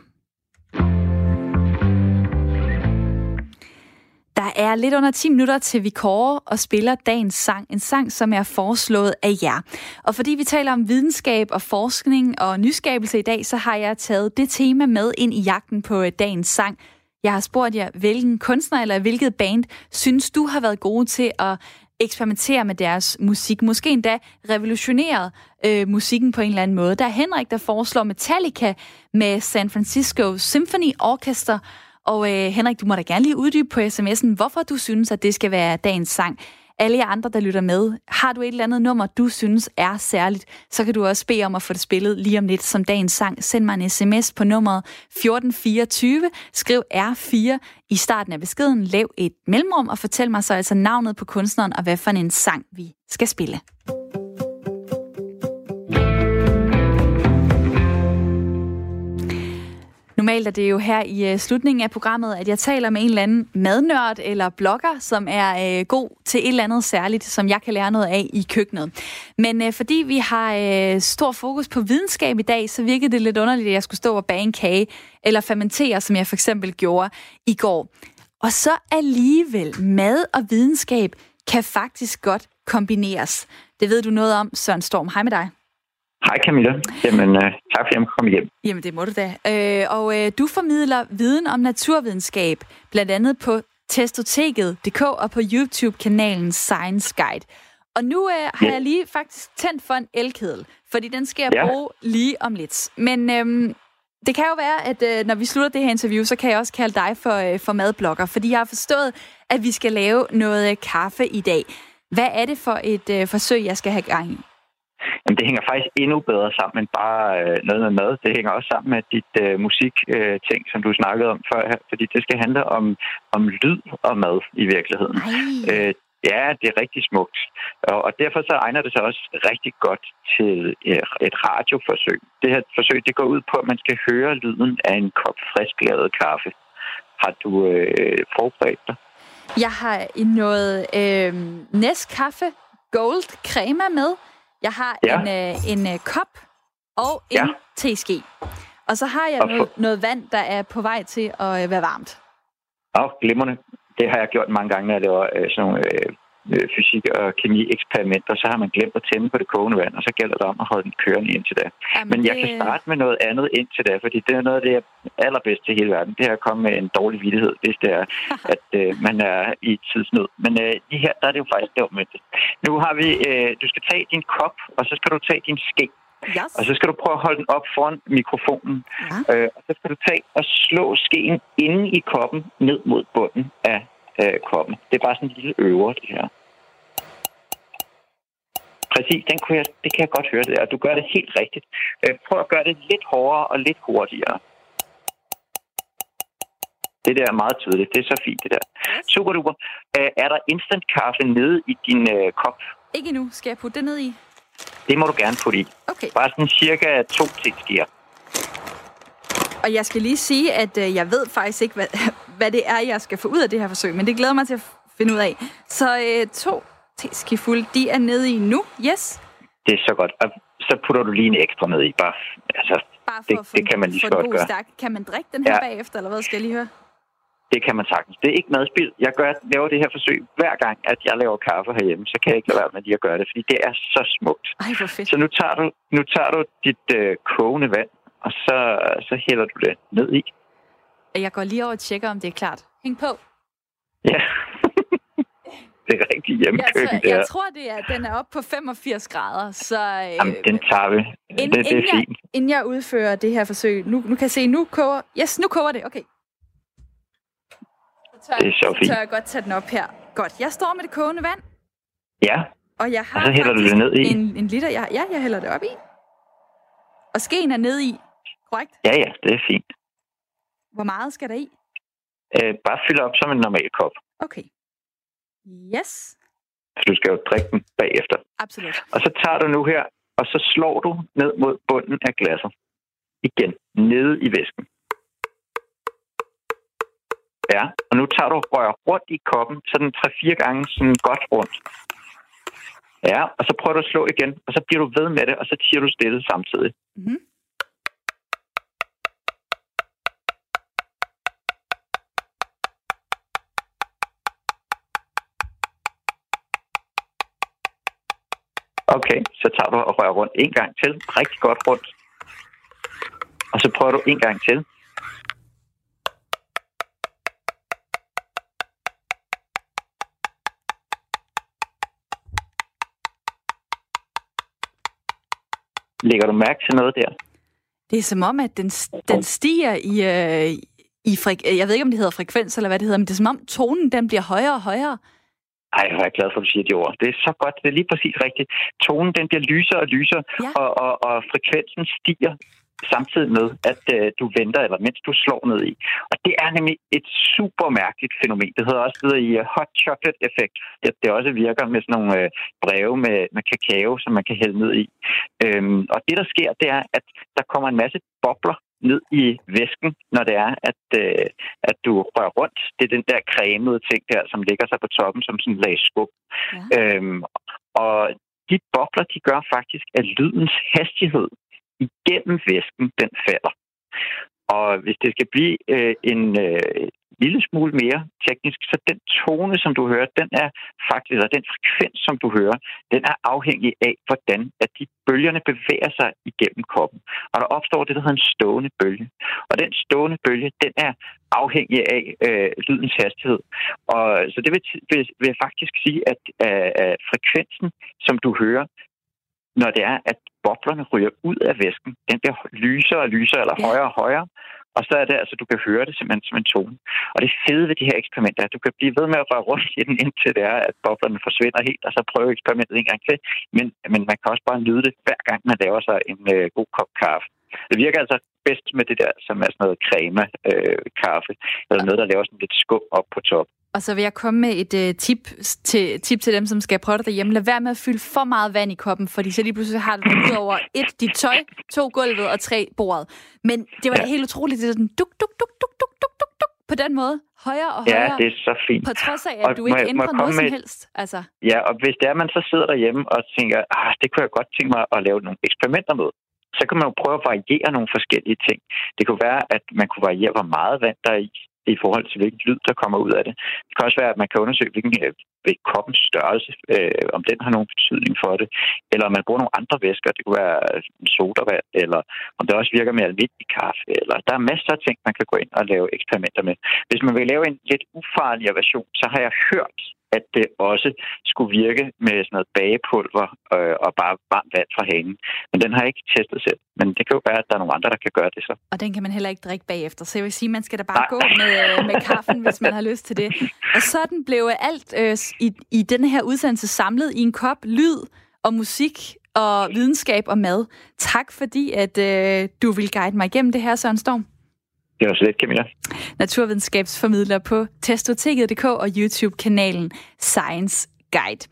Der er lidt under 10 minutter til vi kårer og spiller dagens sang. En sang, som er foreslået af jer. Og fordi vi taler om videnskab og forskning og nyskabelse i dag, så har jeg taget det tema med ind i jagten på øh, dagens sang. Jeg har spurgt jer, hvilken kunstner eller hvilket band synes du har været gode til at eksperimentere med deres musik. Måske endda revolutionere øh, musikken på en eller anden måde. Der er Henrik, der foreslår Metallica med San Francisco Symphony Orchestra. Og øh, Henrik, du må da gerne lige uddybe på sms'en, hvorfor du synes, at det skal være dagens sang alle jer andre, der lytter med, har du et eller andet nummer, du synes er særligt, så kan du også bede om at få det spillet lige om lidt som dagens sang. Send mig en sms på nummeret 1424, skriv R4 i starten af beskeden, lav et mellemrum og fortæl mig så altså navnet på kunstneren og hvad for en sang vi skal spille. Normalt er det jo her i uh, slutningen af programmet, at jeg taler med en eller anden madnørd eller blogger, som er uh, god til et eller andet særligt, som jeg kan lære noget af i køkkenet. Men uh, fordi vi har uh, stor fokus på videnskab i dag, så virkede det lidt underligt, at jeg skulle stå og bage en kage eller fermentere, som jeg for eksempel gjorde i går. Og så alligevel, mad og videnskab kan faktisk godt kombineres. Det ved du noget om, Søren Storm. Hej med dig. Hej Camilla. Jamen, uh, tak fordi jeg komme hjem. Jamen, det må du da. Øh, og øh, du formidler viden om naturvidenskab, blandt andet på testoteket.dk og på YouTube-kanalen Science Guide. Og nu øh, har ja. jeg lige faktisk tændt for en elkedel, fordi den skal jeg ja. bruge lige om lidt. Men øh, det kan jo være, at øh, når vi slutter det her interview, så kan jeg også kalde dig for, øh, for madblogger, fordi jeg har forstået, at vi skal lave noget øh, kaffe i dag. Hvad er det for et øh, forsøg, jeg skal have gang i? Jamen, det hænger faktisk endnu bedre sammen end bare øh, noget med mad. Det hænger også sammen med dit øh, musikting, øh, som du snakkede om før her, fordi det skal handle om, om lyd og mad i virkeligheden. Øh, Ja, det er rigtig smukt. Og, og derfor så egner det sig også rigtig godt til øh, et radioforsøg. Det her forsøg, det går ud på, at man skal høre lyden af en kop frisk lavet kaffe. Har du øh, forberedt dig? Jeg har noget øh, Nescafé Gold crema med. Jeg har ja. en, øh, en øh, kop og en ja. teske. Og så har jeg noget, noget vand, der er på vej til at øh, være varmt. Åh, oh, glimrende. Det har jeg gjort mange gange, når jeg laver øh, sådan nogle øh, øh, fysik- og kemi-eksperimenter. Så har man glemt at tænde på det kogende vand, og så gælder det om at holde den kørende indtil da. Jamen, Men jeg det... kan starte med noget andet indtil da, fordi det er noget af det, jeg allerbedst til hele verden. Det er at komme med en dårlig vidighed, hvis det er, *laughs* at øh, man er i tidsnød. Men øh, lige her, der er det jo faktisk det omvendte. Nu har vi, øh, du skal tage din kop, og så skal du tage din ske. Yes. Og så skal du prøve at holde den op foran mikrofonen. Ja. Øh, og så skal du tage og slå skeen inde i koppen ned mod bunden af øh, koppen. Det er bare sådan en lille øver, det her. Præcis, den kunne jeg, det kan jeg godt høre det, og du gør det helt rigtigt. Øh, prøv at gøre det lidt hårdere og lidt hurtigere. Det der er meget tydeligt. Det er så fint, det der. Super duper. Øh, er der instant kaffe nede i din øh, kop? Ikke endnu. Skal jeg putte det ned i? Det må du gerne putte i. Okay. Bare sådan cirka to teskeer. Og jeg skal lige sige, at øh, jeg ved faktisk ikke, hvad, *laughs* hvad det er, jeg skal få ud af det her forsøg, men det glæder mig til at finde ud af. Så øh, to teskefulde, de er nede i nu. Yes. Det er så godt. Og så putter du lige en ekstra ned i. Bare, altså, Bare for det, det kan man lige så godt gøre. Stærk. Kan man drikke den her ja. bagefter, eller hvad skal jeg lige høre? Det kan man sagtens. Det er ikke madspild. Jeg gør, laver det her forsøg hver gang, at jeg laver kaffe herhjemme, så kan jeg ikke lade være med lige at gøre det, fordi det er så smukt. Ej, hvor fedt. Så nu tager du, nu tager du dit øh, kogende vand, og så, så hælder du det ned i. Jeg går lige over og tjekker, om det er klart. Hæng på. Ja. *laughs* det er rigtig hjemmekøkken, jeg, tror, jeg tror, det er, den er oppe på 85 grader, så... Øh, Jamen, den tager vi. Inden, det, det er inden fint. Jeg, inden jeg udfører det her forsøg, nu, nu kan jeg se, nu koger... Yes, nu koger det, okay. Så tør, Det er så fint. Så tør jeg godt tage den op her. Godt, jeg står med det kogende vand, Ja, og jeg har Og så hælder du det ned i? En, en liter. Jeg, ja, jeg hælder det op i. Og skeen er nede i, korrekt? ja, ja, det er fint. Hvor meget skal der i? Øh, bare fyld op som en normal kop. Okay. Yes, Så du skal jo drikke den bagefter. absolut. Og så tager du nu her, og så slår du ned mod bunden af glasset. Igen, nede i væsken. Ja, og nu tager du og rører rundt i koppen, sådan 3-4 gange sådan godt rundt. Ja, og så prøver du at slå igen, og så bliver du ved med det, og så tiger du stille samtidig. Mhm. Tager du og rører rundt en gang til, rigtig godt rundt. Og så prøver du en gang til. Lægger du mærke til noget der? Det er som om, at den, den stiger i, øh, i fre- jeg ved ikke, om det hedder frekvens, eller hvad det hedder, men det er som om tonen den bliver højere og højere. Ej, hvor er jeg glad for, at du siger de ord. Det er så godt. Det er lige præcis rigtigt. Tonen den bliver lysere og lysere, Ja. og, og, og frekvensen stiger samtidig med, at øh, du venter, eller mens du slår ned i. Og det er nemlig et super mærkeligt fænomen. Det hedder også det hedder i uh, hot chocolate effekt. At det også virker med sådan nogle øh, breve med, med kakao, som man kan hælde ned i. Øhm, og det, der sker, det er, at der kommer en masse bobler ned i væsken, når det er, at, øh, at du rører rundt. Det er den der cremede ting der, som ligger sig på toppen som sådan en lag skub. Ja. Øhm, og de bobler, de gør faktisk, at lydens hastighed igennem væsken, den falder. Og hvis det skal blive øh, en øh, lille smule mere teknisk, så den tone, som du hører, den er faktisk, eller den frekvens, som du hører, den er afhængig af, hvordan at de bølgerne bevæger sig igennem kroppen. Og der opstår det, der hedder en stående bølge. Og den stående bølge, den er afhængig af øh, lydens hastighed. Og så det vil, vil, vil faktisk sige, at øh, frekvensen, som du hører, når det er, at boblerne ryger ud af væsken, den bliver lysere og lysere, eller Ja. højere og højere. Og så er det altså, du kan høre det simpelthen som en tone. Og det fede ved de her eksperimenter er, at du kan blive ved med at røre rundt i den, indtil det er, at boblerne forsvinder helt, og så prøve eksperimentet en gang til. Men, men man kan også bare nyde det, hver gang man laver sig en øh, god kop kaffe. Det virker altså bedst med det der, som er sådan noget creme øh, kaffe, eller noget, der laver sådan lidt skum op på top. Og så vil jeg komme med et uh, tip, til, tip til dem, som skal prøve det derhjemme. Lad være med at fylde for meget vand i koppen, fordi så lige pludselig har du ud over et, dit tøj, to gulvet og tre bordet. Men det var ja. da helt utroligt, det er sådan duk, duk, duk, duk, duk, duk, duk, duk, på den måde. Højere og højere. Ja, det er så fint. På trods af, at og du ikke ændrer noget som helst. Altså. Ja, og hvis det er, man så sidder derhjemme og tænker, ah, det kunne jeg godt tænke mig at lave nogle eksperimenter med, så kan man jo prøve at variere nogle forskellige ting. Det kunne være, at man kunne variere, hvor meget vand der er i, i forhold til hvilken lyd, der kommer ud af det. Det kan også være, at man kan undersøge, hvilken øh, ved koppens størrelse, øh, om den har nogen betydning for det, eller om man bruger nogle andre væsker, det kunne være øh, sodavand, eller om det også virker med almindelig kaffe, eller der er masser af ting, man kan gå ind og lave eksperimenter med. Hvis man vil lave en lidt ufarligere version, så har jeg hørt, at det også skulle virke med sådan noget bagepulver øh, og bare varmt vand fra hanen. Men den har jeg ikke testet selv. Men det kan jo være, at der er nogle andre, der kan gøre det så. Og den kan man heller ikke drikke bagefter. Så jeg vil sige, man skal da bare Nej. gå med, øh, med kaffen, hvis man har lyst til det. *laughs* Og sådan blev alt øh, i, i denne her udsendelse samlet i en kop lyd og musik og videnskab og mad. Tak fordi, at øh, du vil guide mig igennem det her, Søren Storm. Det var så lidt, Camilla. Naturvidenskabsformidler på testoteket.dk og YouTube-kanalen Science Guide.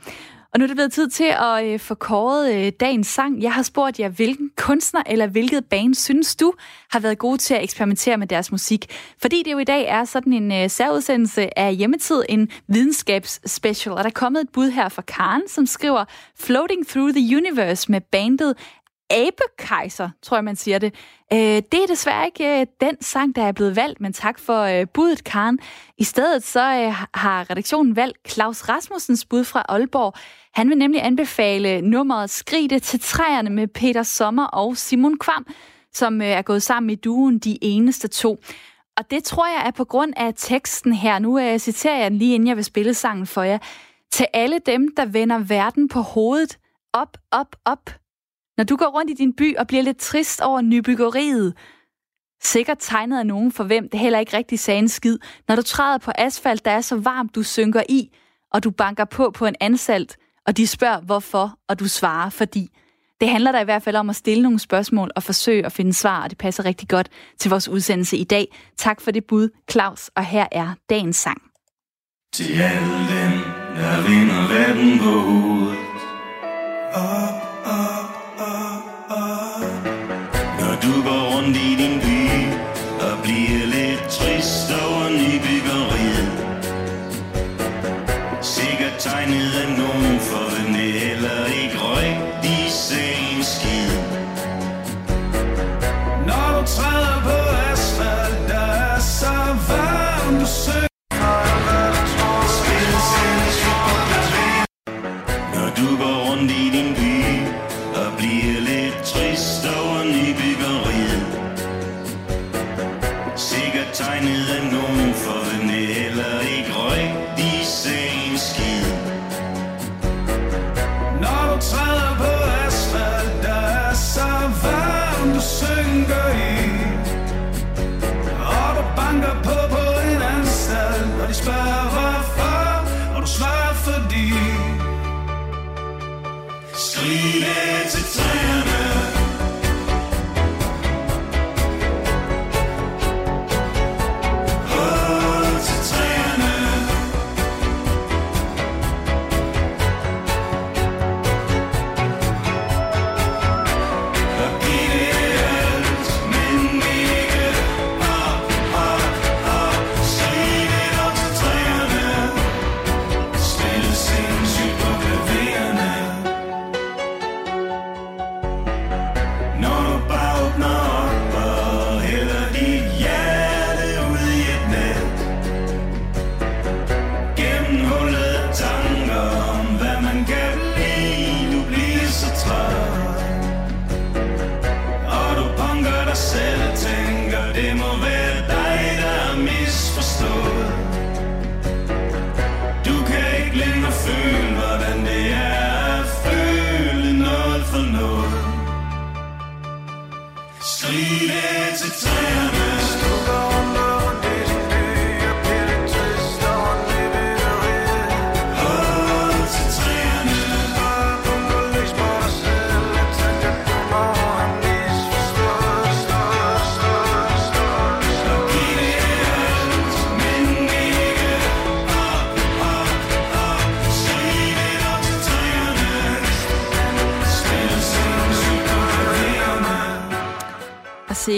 Og nu er det blevet tid til at øh, få kåret øh, dagens sang. Jeg har spurgt jer, hvilken kunstner eller hvilket band synes du har været gode til at eksperimentere med deres musik? Fordi det jo i dag er sådan en øh, særudsendelse af hjemmetid, en videnskabsspecial. Og der er kommet et bud her fra Karen, som skriver Floating Through the Universe med bandet abekejser, tror jeg, man siger det. Øh, det er desværre ikke øh, den sang, der er blevet valgt, men tak for øh, budet, Karen. I stedet så øh, har redaktionen valgt Claus Rasmussens bud fra Aalborg. Han vil nemlig anbefale nummeret Skride til træerne med Peter Sommer og Simon Kvam, som øh, er gået sammen i duen De Eneste To. Og det tror jeg er på grund af teksten her. Nu øh, citerer jeg den lige inden jeg vil spille sangen for jer. Til alle dem, der vender verden på hovedet. Op, op, op. Når du går rundt i din by og bliver lidt trist over nybyggeriet, sikkert tegnet af nogen, for hvem det heller ikke rigtig sagde en skid, når du træder på asfalt, der er så varmt, du synker i, og du banker på på en ansalt, og de spørger hvorfor, og du svarer fordi. Det handler der i hvert fald om at stille nogle spørgsmål og forsøge at finde svar, og det passer rigtig godt til vores udsendelse i dag. Tak for det bud, Claus, og her er dagens sang. Til alle dem, der vinder verden på hovedet. Oh. Går rundt i din by og bliver lidt trist over nybyggeriet. Sikkert tegnet af nogen, for den det heller ikke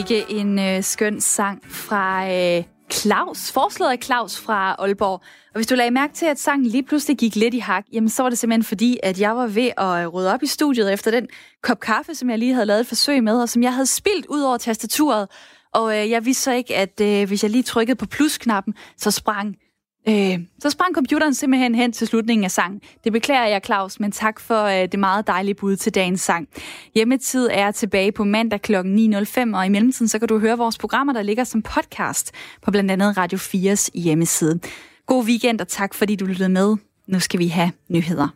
Sikke en øh, skøn sang fra øh, Claus, forslaget af Claus fra Aalborg. Og hvis du lagde mærke til, at sangen lige pludselig gik lidt i hak, jamen så var det simpelthen fordi, at jeg var ved at øh, rydde op i studiet efter den kop kaffe, som jeg lige havde lavet et forsøg med, og som jeg havde spildt ud over tastaturet. Og øh, jeg vidste så ikke, at øh, hvis jeg lige trykkede på plusknappen, så sprang Øh, så sprang computeren simpelthen hen til slutningen af sangen. Det beklager jeg, Claus, men tak for øh, det meget dejlige bud til dagens sang. Hjemmetid er tilbage på mandag kl. 9.05, og i mellemtiden så kan du høre vores programmer, der ligger som podcast på blandt andet Radio 4's hjemmeside. God weekend, og tak fordi du lyttede med. Nu skal vi have nyheder.